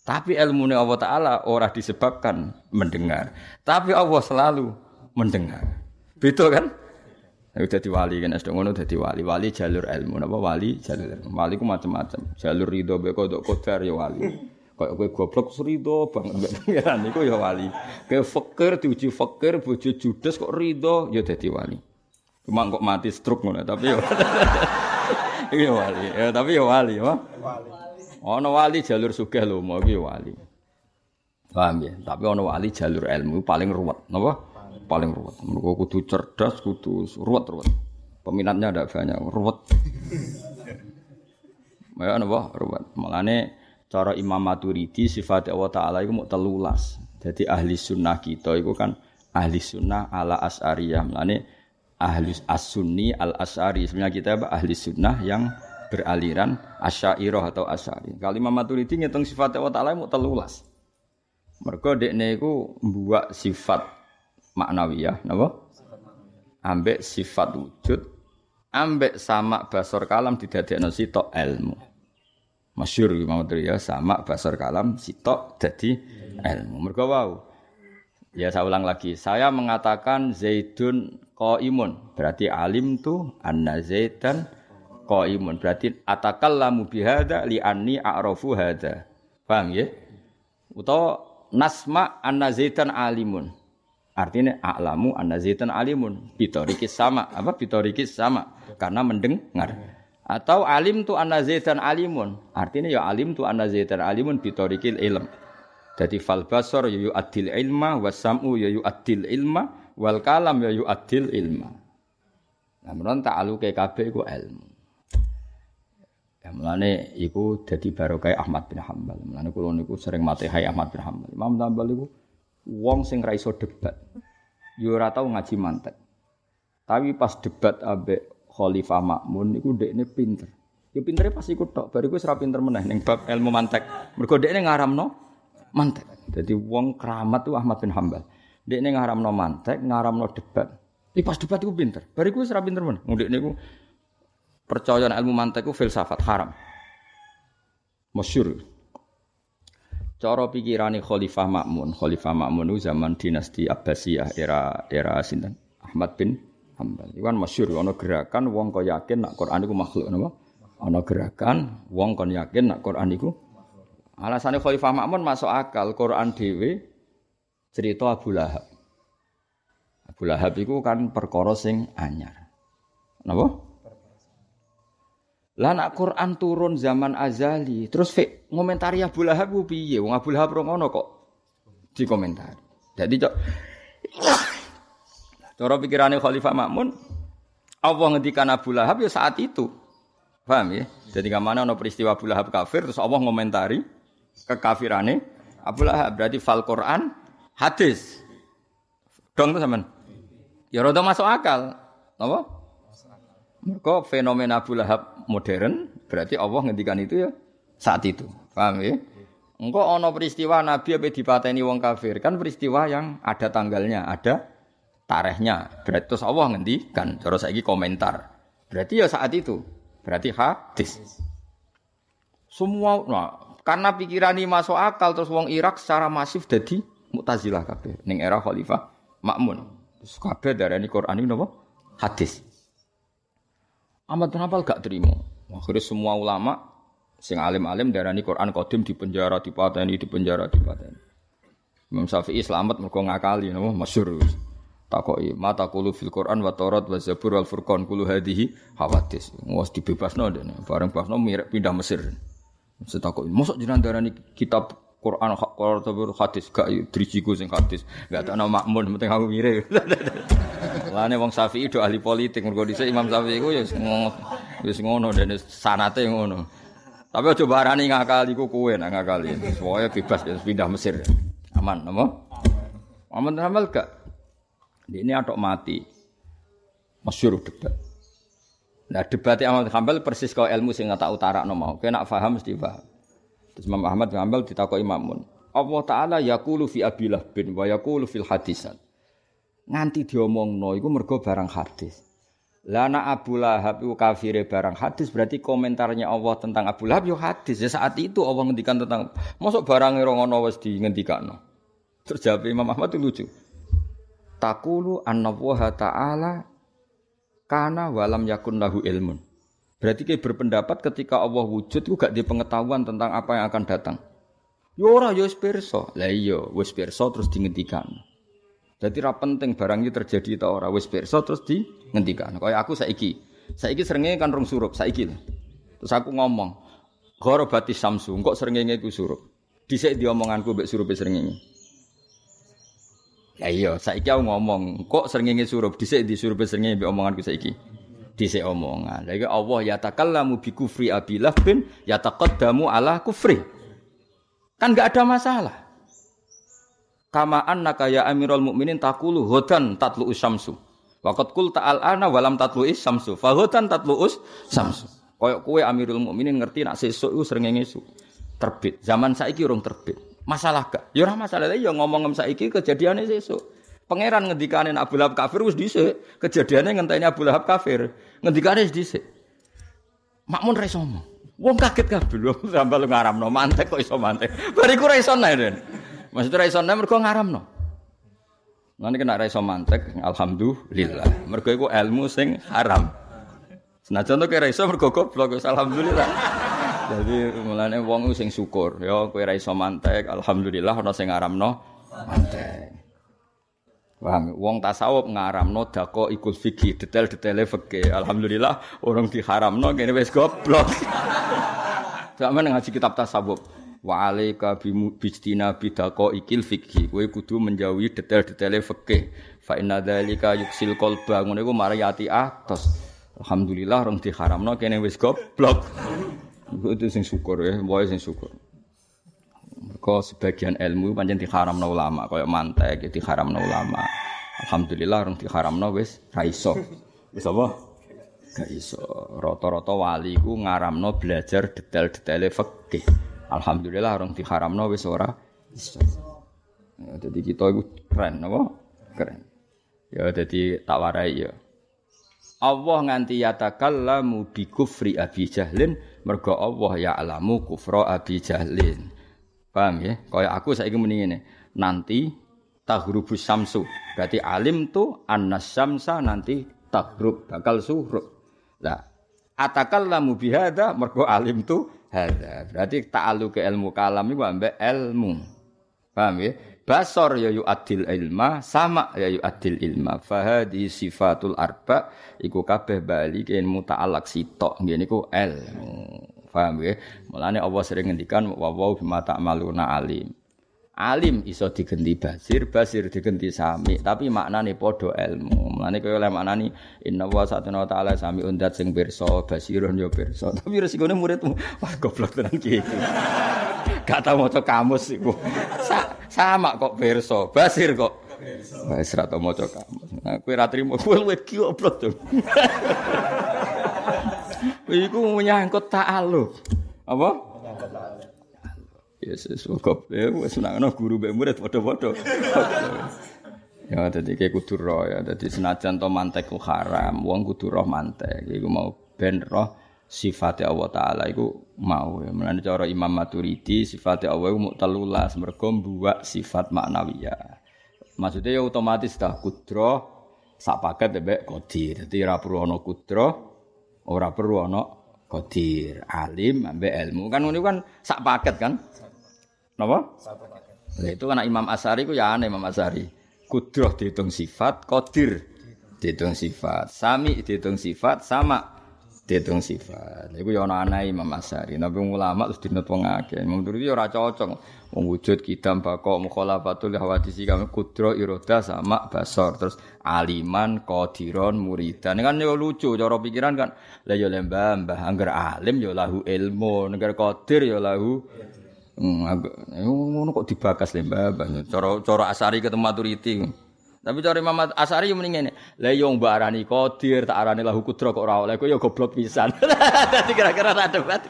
Tapi ilmu Allah Ta'ala ora disebabkan mendengar. Tapi Allah selalu mendengar. Beda kan? Iku dadi wali kan sedang ngono wali. Wali jalur ilmu napa wali jalur ilmu. Wali ku macam-macam. Jalur ridho be kodok kodar ya wali. Kayak kowe goblok ridho banget mbek pangeran iku ya wali. Kayak fakir diuji fakir bojo judes kok ridho ya dadi wali. Cuma kok mati stroke ngono, tapi. Iki wali. Ya, tapi yo wali, ya. Ono wali jalur sugih lho, mau iki wali. Paham ya? Tapi ono wali jalur ilmu paling ruwet, napa? Paling ruwet. Mergo kudu cerdas, kudu ruwet-ruwet. Peminatnya ada banyak, ruwet. Ya napa? Ruwet. Malane cara Imam Maturidi sifat Allah Ta'ala itu mau telulas. Jadi ahli sunnah kita itu kan ahli sunnah ala as'ariyah. Malane ahli as-sunni al-as'ari. Sebenarnya kita apa? ahli sunnah yang beraliran asyairah atau asyari. Kalau Imam Maturidi ngitung sifat Allah Ta'ala mau telulas. Mereka dekne iku membuat sifat maknawiyah, napa? Ambek sifat wujud, ambek sama basor kalam didadekno sitok ilmu. Masyur Imam ya sama basor kalam sitok jadi ilmu. Mereka wow. Ya saya ulang lagi, saya mengatakan Zaidun imun berarti alim tuh anna Zaidan qaimun. Berarti atakallamu bihadza li anni a'rafu hadza. Paham ya? Utawa nasma anna zaitan alimun. Artinya a'lamu anna zaitan alimun. Bitorikis sama. Apa bitorikis sama? Karena mendengar. Atau alim tu anna zaitan alimun. Artinya ya alim tu anna zaitan alimun bitorikil ilm. Jadi fal basar ya yu'addil ilma wasam'u ya yu'addil ilma wal kalam ya yu'addil ilma. Menurut ta'aluke kabeh iku ilmu. Ya mulane iku dadi barokah Ahmad bin Hambal. Mulane kula niku sering hai Ahmad bin Hambal. Imam Hambal iku wong sing ra iso debat. Yo ora tau ngaji mantek. Tapi pas debat ambek Khalifah Makmun niku ndekne pinter. Yo pintere pas iku tok, bariku wis ra pinter meneh ning bab ilmu mantek. Mergo ndekne ngaramno mantek. Jadi wong keramat tuh Ahmad bin Hambal. Ndekne ngaramno mantek, ngaramno debat. Tapi pas debat iku pinter. Bariku wis ra pinter meneh. Ndekne iku percaya ilmu mantek itu filsafat haram. Masyur. Cara pikirane Khalifah Makmun, Khalifah Makmun itu zaman dinasti Abbasiyah era era sinten? Ahmad bin Hambal. Iwan masyur ana gerakan wong kok yakin nak Quran iku makhluk napa? Ana gerakan wong kon yakin nak Quran iku Alasannya Khalifah Makmun masuk akal Quran dhewe cerita Abu Lahab. Abu Lahab itu kan perkara sing anyar. Napa? Lah nak Quran turun zaman azali, terus fik ngomentari Abu Lahab ku piye? Wong Abu Lahab ngono kok dikomentari. Jadi cok Cara pikirane Khalifah Makmun, Allah ngendikan Abu Lahab ya saat itu. Paham ya? Jadi ke mana ono peristiwa Abu Lahab kafir, terus Allah ngomentari kekafirane Abu Lahab. Berarti fal Quran hadis. Dong tuh zaman. Ya rada masuk akal. Apa? Mereka fenomena Abu Lahab modern berarti Allah ngendikan itu ya saat itu. Paham ya? Engkau ono peristiwa Nabi apa dipateni wong kafir kan peristiwa yang ada tanggalnya, ada tarikhnya. Berarti terus Allah ngendikan. Terus lagi komentar. Berarti ya saat itu. Berarti hadis. Semua nah, karena pikiran ini masuk akal terus wong Irak secara masif jadi Mu'tazilah kabeh ning era Khalifah Makmun. Terus kabeh darani Quran ini napa? Hadis. Ahmad bin Hanbal gak terima. Akhirnya semua ulama sing alim-alim darani Quran kodim di penjara, di pateni, di penjara, di pateni. Imam Syafi'i selamat mergo ngakali napa masyhur. Takoki mata kulu fil Quran wa Taurat wa Zabur wal Furqan kulu hadhihi hawadis. Wes dibebasno dene. Bareng bebasno mirip pindah Mesir. Setakoki mosok jenengan darani kitab Quran Quran tabur hadis gak drijiku sing hadis. Gak tak nama makmun penting aku mirip. Lane wong Syafi'i do ahli politik mergo dhisik Imam Syafi'i ku ya wis ngono dene sanate ngono. Tapi aja barani ngakali ku kowe nak ngakali. Pokoke bebas ya pindah Mesir. Aman, apa? Aman amal gak? Ini atok mati. Masyur debat. Nah debatnya Ahmad Hambal persis kau ilmu sing tak utara no mau. Kena faham mesti paham. Terus Imam Ahmad bin Hanbal ditakoi Imamun. Allah Ta'ala yakulu fi abilah bin wa yakulu fil hadisat. Nganti diomongno iku mergo barang hadis. Lana Abu Lahab itu kafire barang hadis berarti komentarnya Allah tentang Abu Lahab yo hadis. Ya saat itu Allah ngendikan tentang masuk barang ora ngono wis dingendikano. Terus jawab Imam Ahmad itu lucu. Takulu anna ta'ala kana walam yakun lahu ilmun. Berarti kayak berpendapat ketika Allah wujud itu gak di pengetahuan tentang apa yang akan datang. Yo ya ora yo ya wis pirsa. Lah iya wis pirsa terus dingentikan. Jadi ra penting barang iki terjadi ta ora terus di ngendikan. Kaya aku saiki. Saiki srengenge kan rong surup saiki. Terus aku ngomong, "Gharabati samsu, kok srengenge ku surup." Dhisik diomonganku mbek surupe srengenge. Ya iya, saiki aku ngomong, kok srengenge surup dhisik di surupe srengenge mbek omonganku saiki. Dhisik omongan. Lha iki Allah ya takallamu bi kufri abilah bin ya taqaddamu ala kufri. Kan enggak ada masalah. Kama annaka ya Amirul Mukminin taqulu hudan tatlu usyamsu. Waqat qul ta'al ana walam tatlu isyamsu. Fa hudan tatlu usyamsu. Koyok kue Amirul Mukminin ngerti nak sesuk iku srengenge. Terbit. Zaman saiki urung terbit. Masalah gak? Ya ora masalah ya ngomong saiki kejadiane sesuk. Pangeran ngendikane Abu Lahab kafir wis dhisik. Kejadiane ngenteni Abu Lahab kafir. Ngendikane wis dhisik. Makmun ra. Wong kaget kabeh lho sampe lu ngaramno mantek kok iso mantek. Bariku ra iso nae. Maksudnya ra iso nae mergo ngaramno. Nanti kena ra iso mantek, alhamdulillah. Mergo iku ilmu sing haram. Senajan to kira iso mergo goblok, alhamdulillah. Jadi mulane wong sing syukur, ya kowe ra iso mantek, alhamdulillah ana sing ngaramno mantek. Wong wong tasawuf ngaramno dako ikul fikih, detail-detaile fikih. Alhamdulillah orang diharamno kene wis goblok. Sampeyan ngaji kitab tasawuf. Wa alaika bijtina bidako ikil fikih. Kowe kudu menjauhi detail-detaile fikih. Fa inna dzalika yuksil qalba. Ngono iku mari ati atos. Alhamdulillah orang diharamno kene wis goblok. Itu sing syukur ya, boy sing syukur. Mergo sebagian ilmu pancen diharamno ulama, kaya mantek diharamno ulama. Alhamdulillah orang diharamno wis ra iso. Wis apa? Gak iso. Rata-rata wali ku ngaramno belajar detail-detaile fikih. Alhamdulillah orang diharamno wis ora iso. Ya, jadi kita itu keren, apa? Keren. Ya, jadi tak warai ya. Allah nganti yatakallamu bi kufri Abi Jahlin mergo Allah ya alamu kufra Abi Jahlin. Paham ya? Kaya aku saiki muni ngene. Nanti taghrubu samsu. Berarti alim tu annas syamsa nanti taghrub bakal surup. Lah atakallamu bi hadza mergo alim tu hadza. Berarti ta'alluq ke ilmu kalam iku ambek ilmu. Paham ya? Basor ya yu'adil ilma, sama ya yu'adil ilma. Fahadi sifatul arba iku kabeh bali ilmu ta'alak sitok. Ngene iku ilmu. Paham ya? Mulane Allah sering ngendikan wa wa bima ta'maluna alim. Alim iso digenti basir, basir digenti sami, tapi maknane padha ilmu. Mulane kaya oleh maknani inna wa satuna ta'ala sami undat sing pirsa, basirun ya pirsa. Tapi resikone muridmu, wah goblok tenan ki. Gak tau maca kamus iku. Sa sama kok pirsa, basir kok. Wis ra tau maca kamus. Nah, kowe ra trimo, kowe luwih goblok to. Iku menyangkut ta'aluk. Apa? Yesus kok ya wis nang guru mbek murid padha-padha. ya dadi kayak kudu roh ya dadi senajan to mantek ku haram, wong kudu roh mantek. Iku mau ben roh sifate Allah taala iku mau ya. Mulane cara Imam Maturidi sifate Allah iku muk telulas mergo mbuwak sifat maknawiyah. Maksudnya ya otomatis dah kudro sak paket mbek qadir. Dadi ora perlu ana kudro, ora perlu ana qadir. Alim mbek ilmu. Kan ngono kan sak paket kan? Napa? Nah, itu anak Imam Asari ku ya aneh Imam Asari. Kudroh dihitung sifat, kodir dihitung sifat, sami dihitung sifat, sama dihitung sifat. Iku ya ana aneh Imam Asari. Nabi ulama terus dinut wong akeh. Imam Turdi ora cocok. Wong wujud kidam bakok mukhalafatul hawadisi kami kudro iroda sama basor terus aliman qadiron muridan kan yo lucu cara pikiran kan lah yo lembah mbah angger alim yo lahu ilmu angger qadir yo lahu Hmm, ngono kok dibakas le mbah. Cara cara Asari ketemu Maturiti. Tapi cara Imam Asari yo mending ngene. Lah yo qadir, tak arani lahu kudra kok ora oleh. Yo goblok pisan. Dadi kira-kira ra debat.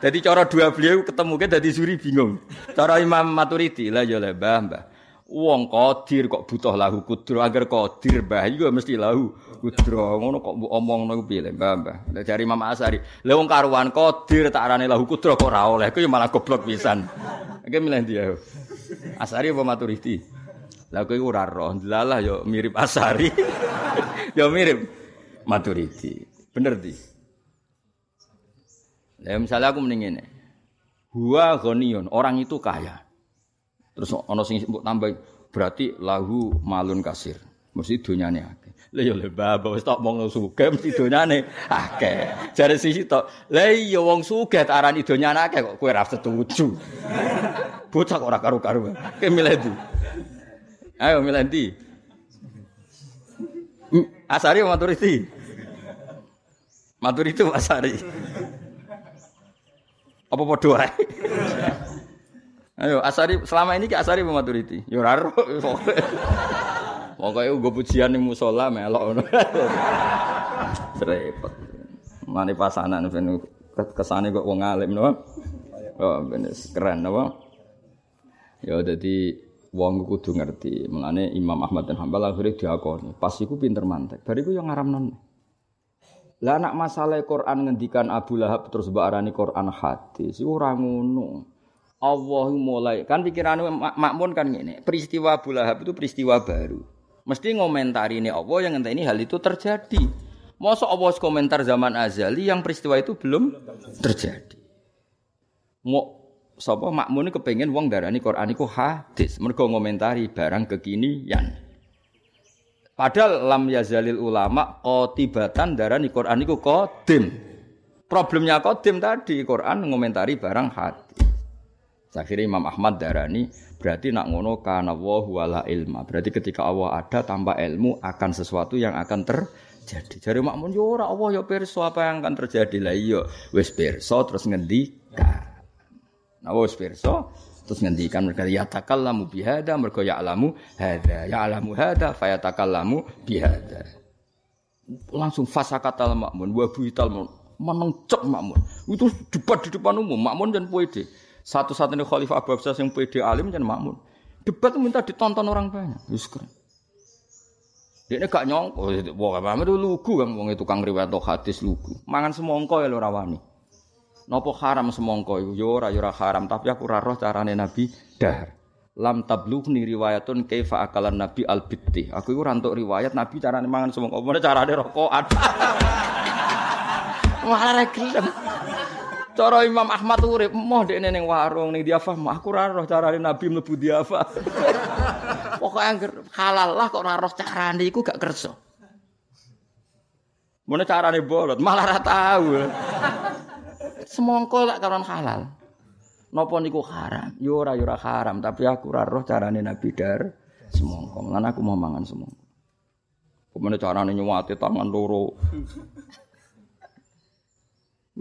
Dadi cara dua beliau ketemu ke dadi suri bingung. Cara Imam Maturiti lah yo le mbah mbah. Qadir kok butuh lahu kudra agar qadir mbah iku mesti lahu kudra. Ngono kok mbok omongno piye le mbah mbah. Jare Imam Asari, wong karuan qadir tak arani lahu kudra kok ora oleh. Ku yo malah goblok pisan. Iki milih dia. Asari apa Maturidi? Lah kowe ora roh, delalah yo mirip Asari. yo mirip Maturidi. Bener di. Lah misalnya aku mending ngene. Huwa ghaniyun, orang itu kaya. Terus ana sing mbok tambah berarti lahu malun kasir. Mesti donyane akeh. Lah ya le bapak wis tok mong sugih mesti donyane akeh. Jare sisi tok, lah iya wong sugih tak arani donyane akeh kok kowe ora setuju. Bocah kok ora karu-karu. Ke milih? Ayo milih ndi? Asari maturiti. Maturiti Asari. Apa padha? Ayo Asari selama ini ke Asari maturiti. Yo ora Pokoke nggo pujian ning musala melok ngono. Repot. Mane pasanan ben kesane kok wong alim no. Oh, keren napa? Ya dadi wong kudu ngerti. Mulane Imam Ahmad dan Hambal akhirnya diakoni. Pas iku pinter mantek. Bariku yang ngaramnon. Lah anak masalah Quran ngendikan Abu Lahab terus arani Quran hadis iku ora ngono. Allah mulai kan pikiran makmun kan ngene. Peristiwa Abu Lahab itu peristiwa baru. Mesti ngomentari ini Allah yang ini hal itu terjadi. Masa Allah komentar zaman azali yang peristiwa itu belum terjadi. Mau sapa makmune kepengin wong darani Quran iku hadis, mergo ngomentari barang kekinian. Padahal lam yazalil ulama qotibatan darani Quran iku qadim. Problemnya qadim tadi Quran ngomentari barang hadis. Akhirnya Imam Ahmad darani berarti nak ngono kana wa wala ilma. Berarti ketika Allah ada tanpa ilmu akan sesuatu yang akan terjadi. Jadi makmun yo ora Allah yo pirsa apa yang akan terjadi lah iya wis pirsa terus ngendikan. Nah wis pirsa terus ngendikan mereka ya takallamu bihada mergo ya alamu hada ya alamu hada fayatakallamu bihada. Langsung fasakatal makmun wa buital menengcek makmun. Itu debat di depan umum makmun dan puede. Satu-satunya khalifah Abu Abbas yang pede alim dan makmun. Debat minta ditonton orang banyak. Wis. Dia ini gak nyongko, wah apa itu lugu kan, wong itu kang riwayat hadis lugu. Mangan semongko ya lo rawani. Nopo haram semongko itu, yora yora haram, tapi aku raro carane Nabi dahar. Lam tablughni riwayatun kaifa akalan Nabi al bitti. Aku itu rantuk riwayat Nabi carane mangan semongko, mana carane rokokan. Malah gelem. Cara Imam Ahmad urip, moh dekne ning warung ning diafah, aku ora roh carane Nabi mlebu diafah. Pokoke angger halal lah kok ora roh carane iku gak kersa. Mana carane bolot, malah ora tahu. Semongko lak karon halal. Napa niku haram? Yo ora yo ora haram, tapi aku ora roh carane Nabi dar semongko. Lan aku mau mangan semongko. Ke mana carane nyuwati tangan loro?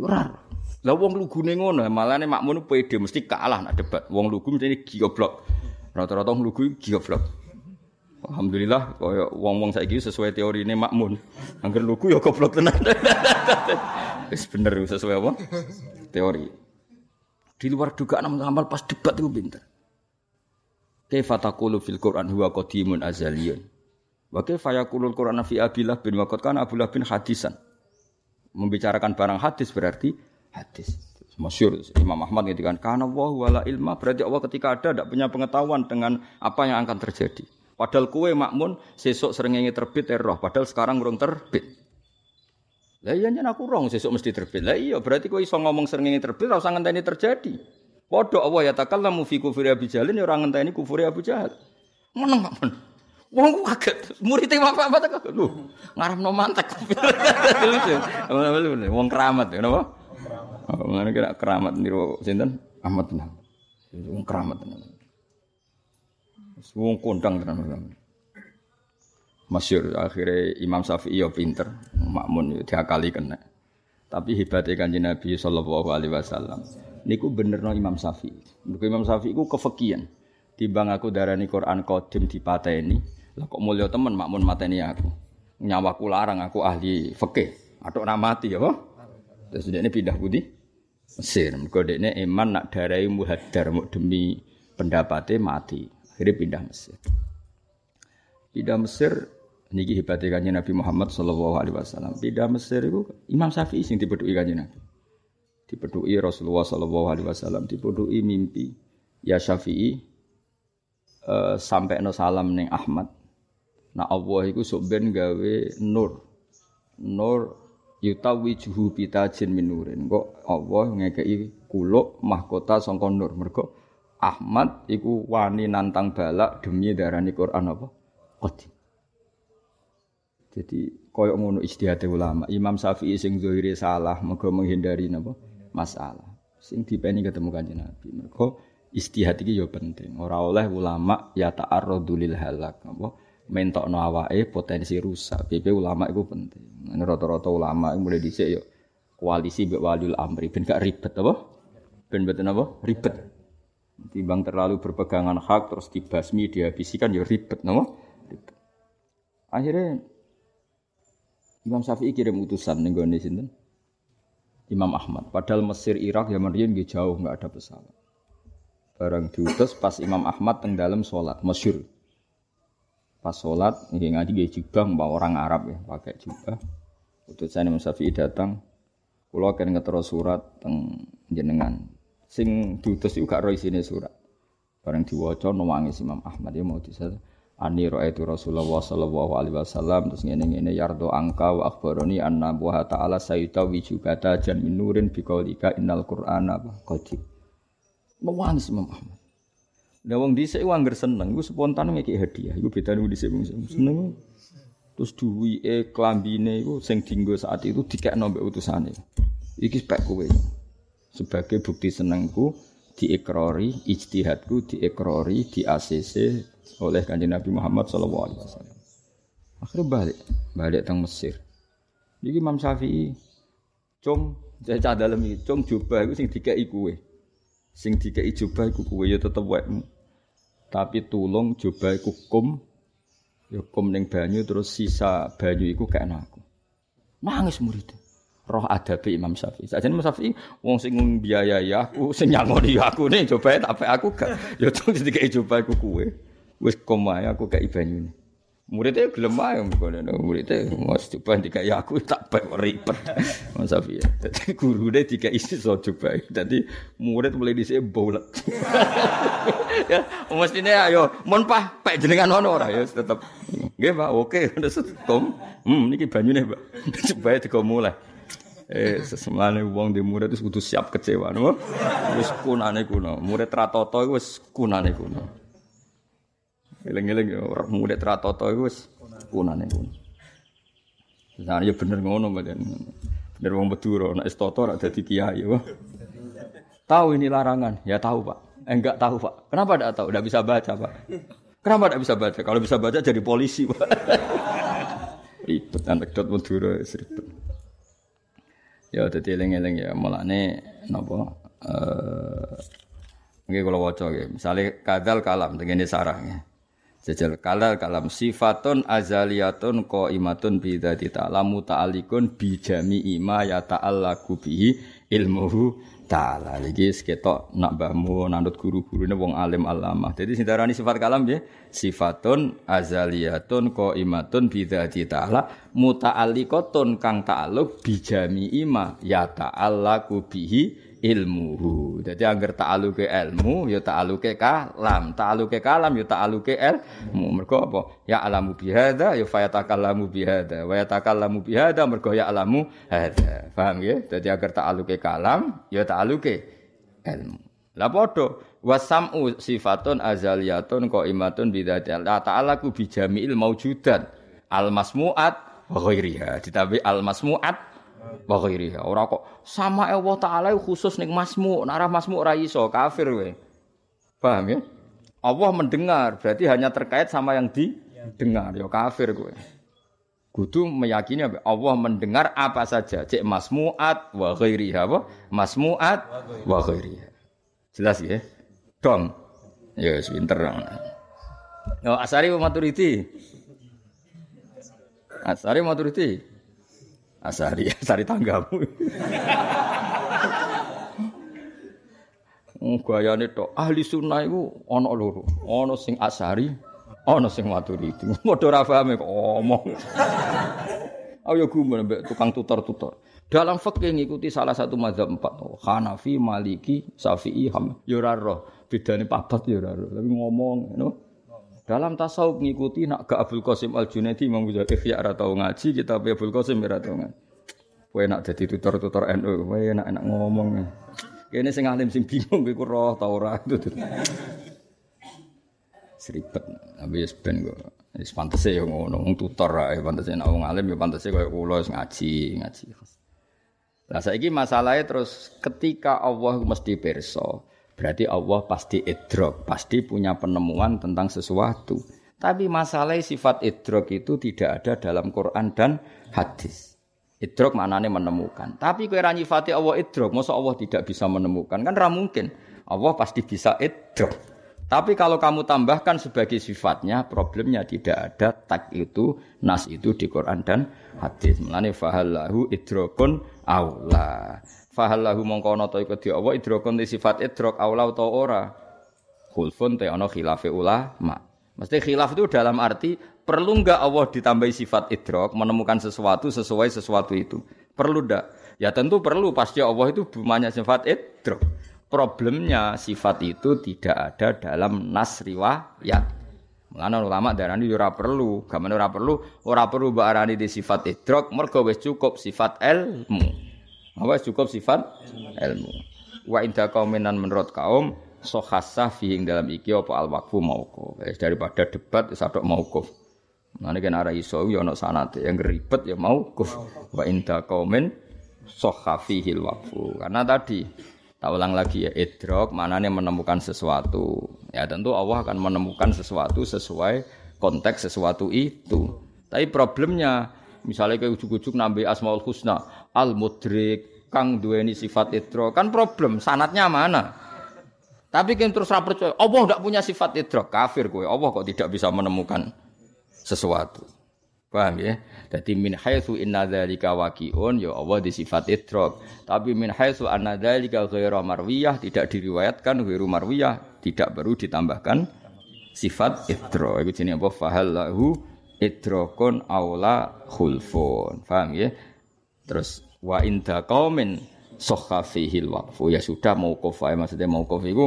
Ora. Lah wong lugune ngono, malane makmun pede mesti kalah nak debat. Wong lugu mesti goblok. Rata-rata wong lugu goblok. Alhamdulillah kaya wong-wong saiki sesuai teori ini makmun. Angger lugu ya goblok tenan. Wis bener sesuai apa? Teori. Di luar dugaan amal pas debat itu pinter. Kaifa taqulu fil Qur'an huwa qadimun azaliyun. Wa kaifa yaqulul Qur'an fi Abillah bin Waqat kana Abdullah bin hadisan. Membicarakan barang hadis berarti hadis. Masyur Imam Ahmad kan karena Allah wala ilma berarti Allah ketika ada tidak punya pengetahuan dengan apa yang akan terjadi. Padahal kue makmun sesuk seringnya terbit erroh, padahal sekarang urung terbit. Lah iya aku rong sesuk mesti terbit. Lah iya berarti kue iso ngomong seringnya terbit ora usah ngenteni terjadi. Padha Allah ya takallamu fi kufri Abi Jalin ya ora ngenteni kufri Abu Jahal. Meneng makmun. Wong ku kaget, muridé bapak apa kaget. Lho, ngaramno mantek. Wong keramat ya napa? Oh, mana kira keramat niru sinten? Ahmad bin. Wong keramat tenan. Wong kondang tenan. Masyur akhirnya Imam Syafi'i ya pinter, makmun ya diakali kena. Tapi hebatnya kanjeng Nabi sallallahu alaihi wasallam niku bener no Imam Syafi'i. Mergo Imam Syafi'i ku kefekian. Timbang aku darani Quran qadim dipateni, lah kok mulya temen makmun mateni aku. Nyawaku larang aku ahli fikih. Atuk mati ya, Terus dia ini pindah putih Mesir. Mergo dekne iman nak darai muhadar demi pendapatnya mati. Akhirnya pindah Mesir. Pindah Mesir niki hebatnya kanjeng Nabi Muhammad sallallahu alaihi wasallam. Pindah Mesir itu Imam Syafi'i sing dipeduki kanjeng Nabi. Dipeduki Rasulullah sallallahu alaihi wasallam, dipeduki mimpi ya Syafi'i uh, sampai no salam neng Ahmad. Nah Allah sok ben gawe nur. Nur yutawi juhu bitajin minurin kok Allah ngekei kuluk mahkota sangka nur mergo Ahmad iku wani nantang balak demi darani Quran apa? Qadim. Jadi koyok ngono ijtihad ulama. Imam Syafi'i sing zahire salah mergo menghindari napa? Masalah. Sing dipeni ketemu Kanjeng Nabi. Mergo ijtihad iki ya penting. Ora oleh ulama ya ta'arradu lil halak apa? Mentokno awake potensi rusak. PP ulama iku penting. Rata-rata ulama mulai dhisik ya koalisi mbek waliul amri ben gak ribet apa? Ben mboten apa? Ribet. Timbang terlalu berpegangan hak terus dibasmi dihabisi kan ya ribet napa? Akhirnya Imam Syafi'i kirim utusan ning gone sinten? Imam Ahmad. Padahal Mesir, Irak, Yaman riyen nggih jauh nggak ada pesawat. Barang diutus pas Imam Ahmad teng dalam sholat, masyur. Pas sholat, nggih ngaji nggih jubah mbak orang Arab ya, pakai jubah. Utusan Imam Syafi'i datang, kula kan ngetero surat teng jenengan. Sing diutus iku gak isine surat. Barang diwaca nangis Imam Ahmad ya mau disal Ani itu Rasulullah sallallahu alaihi wasallam terus ngene-ngene yardo angka wa akhbaroni anna wa ta'ala sayyida wijubata jan min nurin biqaulika innal qur'ana qadim. Mewangis Imam Ahmad. Lah wong dhisik ku angger seneng iku spontan ngeki hadiah. Iku bedane wong dhisik seneng. Terus duwike klambine iku sing dinggo saat itu dikekno mbek utusane. Iki spek kowe. Sebagai bukti senengku diikrori, ijtihadku diikrori, di ACC oleh kanjeng Nabi Muhammad Shallallahu Alaihi Wasallam. Akhirnya balik, balik teng Mesir. Jadi Imam Syafi'i, cung, saya cah dalam ini, cung jubah itu sing dikai kue, sing dikai jubah itu kue ya tetep wekmu. Tapi tulung jubah itu kum, ya kum neng banyu terus sisa banyu itu kayak aku. Nangis muridnya roh adabi Imam Syafi'i. Saja Imam Syafi'i wong sing biayai aku, sing nyangoni aku nih coba tapi aku gak ya tuh dikai coba aku kue. Wis komae aku gak ibanyune. Muridnya gelem ae ngono muridnya mas coba dikai aku tak bae ribet. Mas Syafi'i. Dadi gurune dikai iso coba. Dadi murid mulai dhisik bolet. ya ayo mon pah pek jenengan ono ora ya tetep. Nggih Pak, oke. Kom. Hmm niki banyune Pak. Coba digo mulai. Eh sesemane wong di murid itu kudu siap kecewa no. Wis kunane kuno. Murid ratoto iku wis kunane kuno. Eling-eling ya murid ratoto iku wis kunane kuno. Nah, ya bener ngono badan. Bener wong Madura nek toto ora dadi kiai. Tahu ini larangan? Ya tahu, Pak. Eh, enggak tahu, Pak. Kenapa enggak tahu? Enggak bisa baca, Pak. Kenapa enggak bisa baca? Kalau bisa baca jadi polisi, Pak. ribet anekdot Madura ribet. Ya dadi eling-eling ya mulane napa eh nggih kula waca. Misale kadal kalam tengene sarah nggih. Jajal kalal kalam sifatun azaliyatun qaimatun bi dzati ta'ala muta'alliqun bi jami'i ma ya ta'allaqu bihi ilmuhu ta'ala. Iki seketok nak mbahmu nanut guru-gurune wong alim alamah. Jadi sing darani sifat kalam nggih sifatun azaliyatun qaimatun bi dzati ta'ala muta'alliqatun kang ta'alluq bi jami'i ma ya ta'allaqu bihi ilmuhu. Jadi agar ta'aluke ilmu ya ta'aluke kalam, ta'aluke kalam ya ta'aluke ilmu. Mergo apa? Ya alamu bihada ya fayatakallamu bihada. Wa yatakallamu bihada mergo ya alamu hada. Paham ya? Jadi agar ta'aluke kalam ya ta'aluke ilmu. Lah padha wasam'u sifatun azaliyatun qaimatun bidzati ta'ala ku bijami'il maujudat al masmu'at wa ghairiha. Ditabi al masmu'at wa ghairiha. Ora kok sama Allah taala khusus ning masmu, nek ora masmu ora iso kafir we. Paham ya? Allah mendengar, berarti hanya terkait sama yang didengar, ya kafir kowe. Kudu meyakini? Allah mendengar apa saja, cek masmuat wa ghairiha apa? Masmuat wa ghairiha. Jelas ya? Dong. Ya, yes, pinter. Asari Maturidi. Asari Maturidi. Asari, asari tanggamu. Oh, gayane tok ahli sunnah iku ana loro. Ana sing asari, ana sing maturidi. Padha ora paham kok omong. Gumun mbek tukang tutor-tutor. Dalam fikih ngikuti salah satu mazhab empat. Hanafi, Maliki, Syafi'i, Ham. Ya ora papat ya. Tapi ngomong, you know. Dalam tasawuf ngikuti nak ke Abdul Qasim Al Junaidi Imam Ghazali ikhya ora tau ngaji, kita Abdul Qasim ora tau ngaji. Kowe nak dadi tutor-tutor NU, kowe enak-enak ngomong. Kene sing alim sing bingung iku roh ta ora itu. Seribet. Tapi wis ben kok. Wis pantese yo ngono, wong tutor ae pantese nek wong alim yo pantese kaya kula wis ngaji, ngaji. Lah saiki masalahe terus ketika Allah mesti pirsa, berarti Allah pasti idrok, pasti punya penemuan tentang sesuatu. Tapi masalah sifat idrok itu tidak ada dalam Quran dan hadis. Idrok maknanya menemukan. Tapi kue nyifati Allah idrok, masa Allah tidak bisa menemukan? Kan ra mungkin. Allah pasti bisa idrok. Tapi kalau kamu tambahkan sebagai sifatnya, problemnya tidak ada tak itu, nas itu di Quran dan hadis. Mulane fahallahu idrokun aula. Fahallahu mongko to iku di Allah idrokun di sifat idrok aula utawa ora. Khulfun te ana khilafe ulama. Mesti khilaf itu dalam arti perlu enggak Allah ditambahi sifat idrok menemukan sesuatu sesuai sesuatu itu? Perlu enggak? Ya tentu perlu pasti Allah itu banyak sifat idrok. Problemnya sifat itu tidak ada dalam nas riwayat. Mulane ulama darani ora perlu, gamane ora perlu, ora perlu mbok arani di sifat idrok, mergo wis cukup sifat ilmu. Apa cukup sifat ilmu. Wa inda qauminan menurut kaum sohasah fihing dalam iki apa al wakfu mauquf. daripada debat wis adok mauquf. Mane kan arah iso yo ana sanate yang ribet ya mauquf. Wa inda qaumin sohafihil wakfu. Karena tadi tak ulang lagi ya idrok manane menemukan sesuatu. Ya tentu Allah akan menemukan sesuatu sesuai konteks sesuatu itu. Tapi problemnya misalnya kayak ujuk-ujuk nambah asmaul husna al mudrik kang duweni sifat idrok kan problem sanatnya mana? Tapi kan terus percaya, Allah tidak punya sifat idrok, kafir gue. Allah kok tidak bisa menemukan sesuatu. Paham ya? Jadi min haitsu inna dzalika waqi'un ya Allah di sifat idrok. Tapi min haitsu anna dzalika ghairu marwiyah tidak diriwayatkan ghairu marwiyah tidak baru ditambahkan sifat idrok. Itu jenenge apa? Fahallahu idrokun aula khulfun. Paham ya? Terus wa inda qaumin fihil waqfu ya sudah mau kofa maksudnya mau itu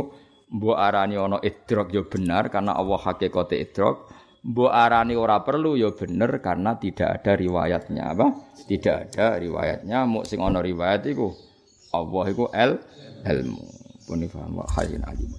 mbok arani ono idrok ya benar karena Allah hakikate idrok mbok arani ora perlu ya bener karena tidak ada riwayatnya. Apa? Tidak ada riwayatnya. Mau sing ono riwayat iku Allah iku el ilmu pun paham wa alim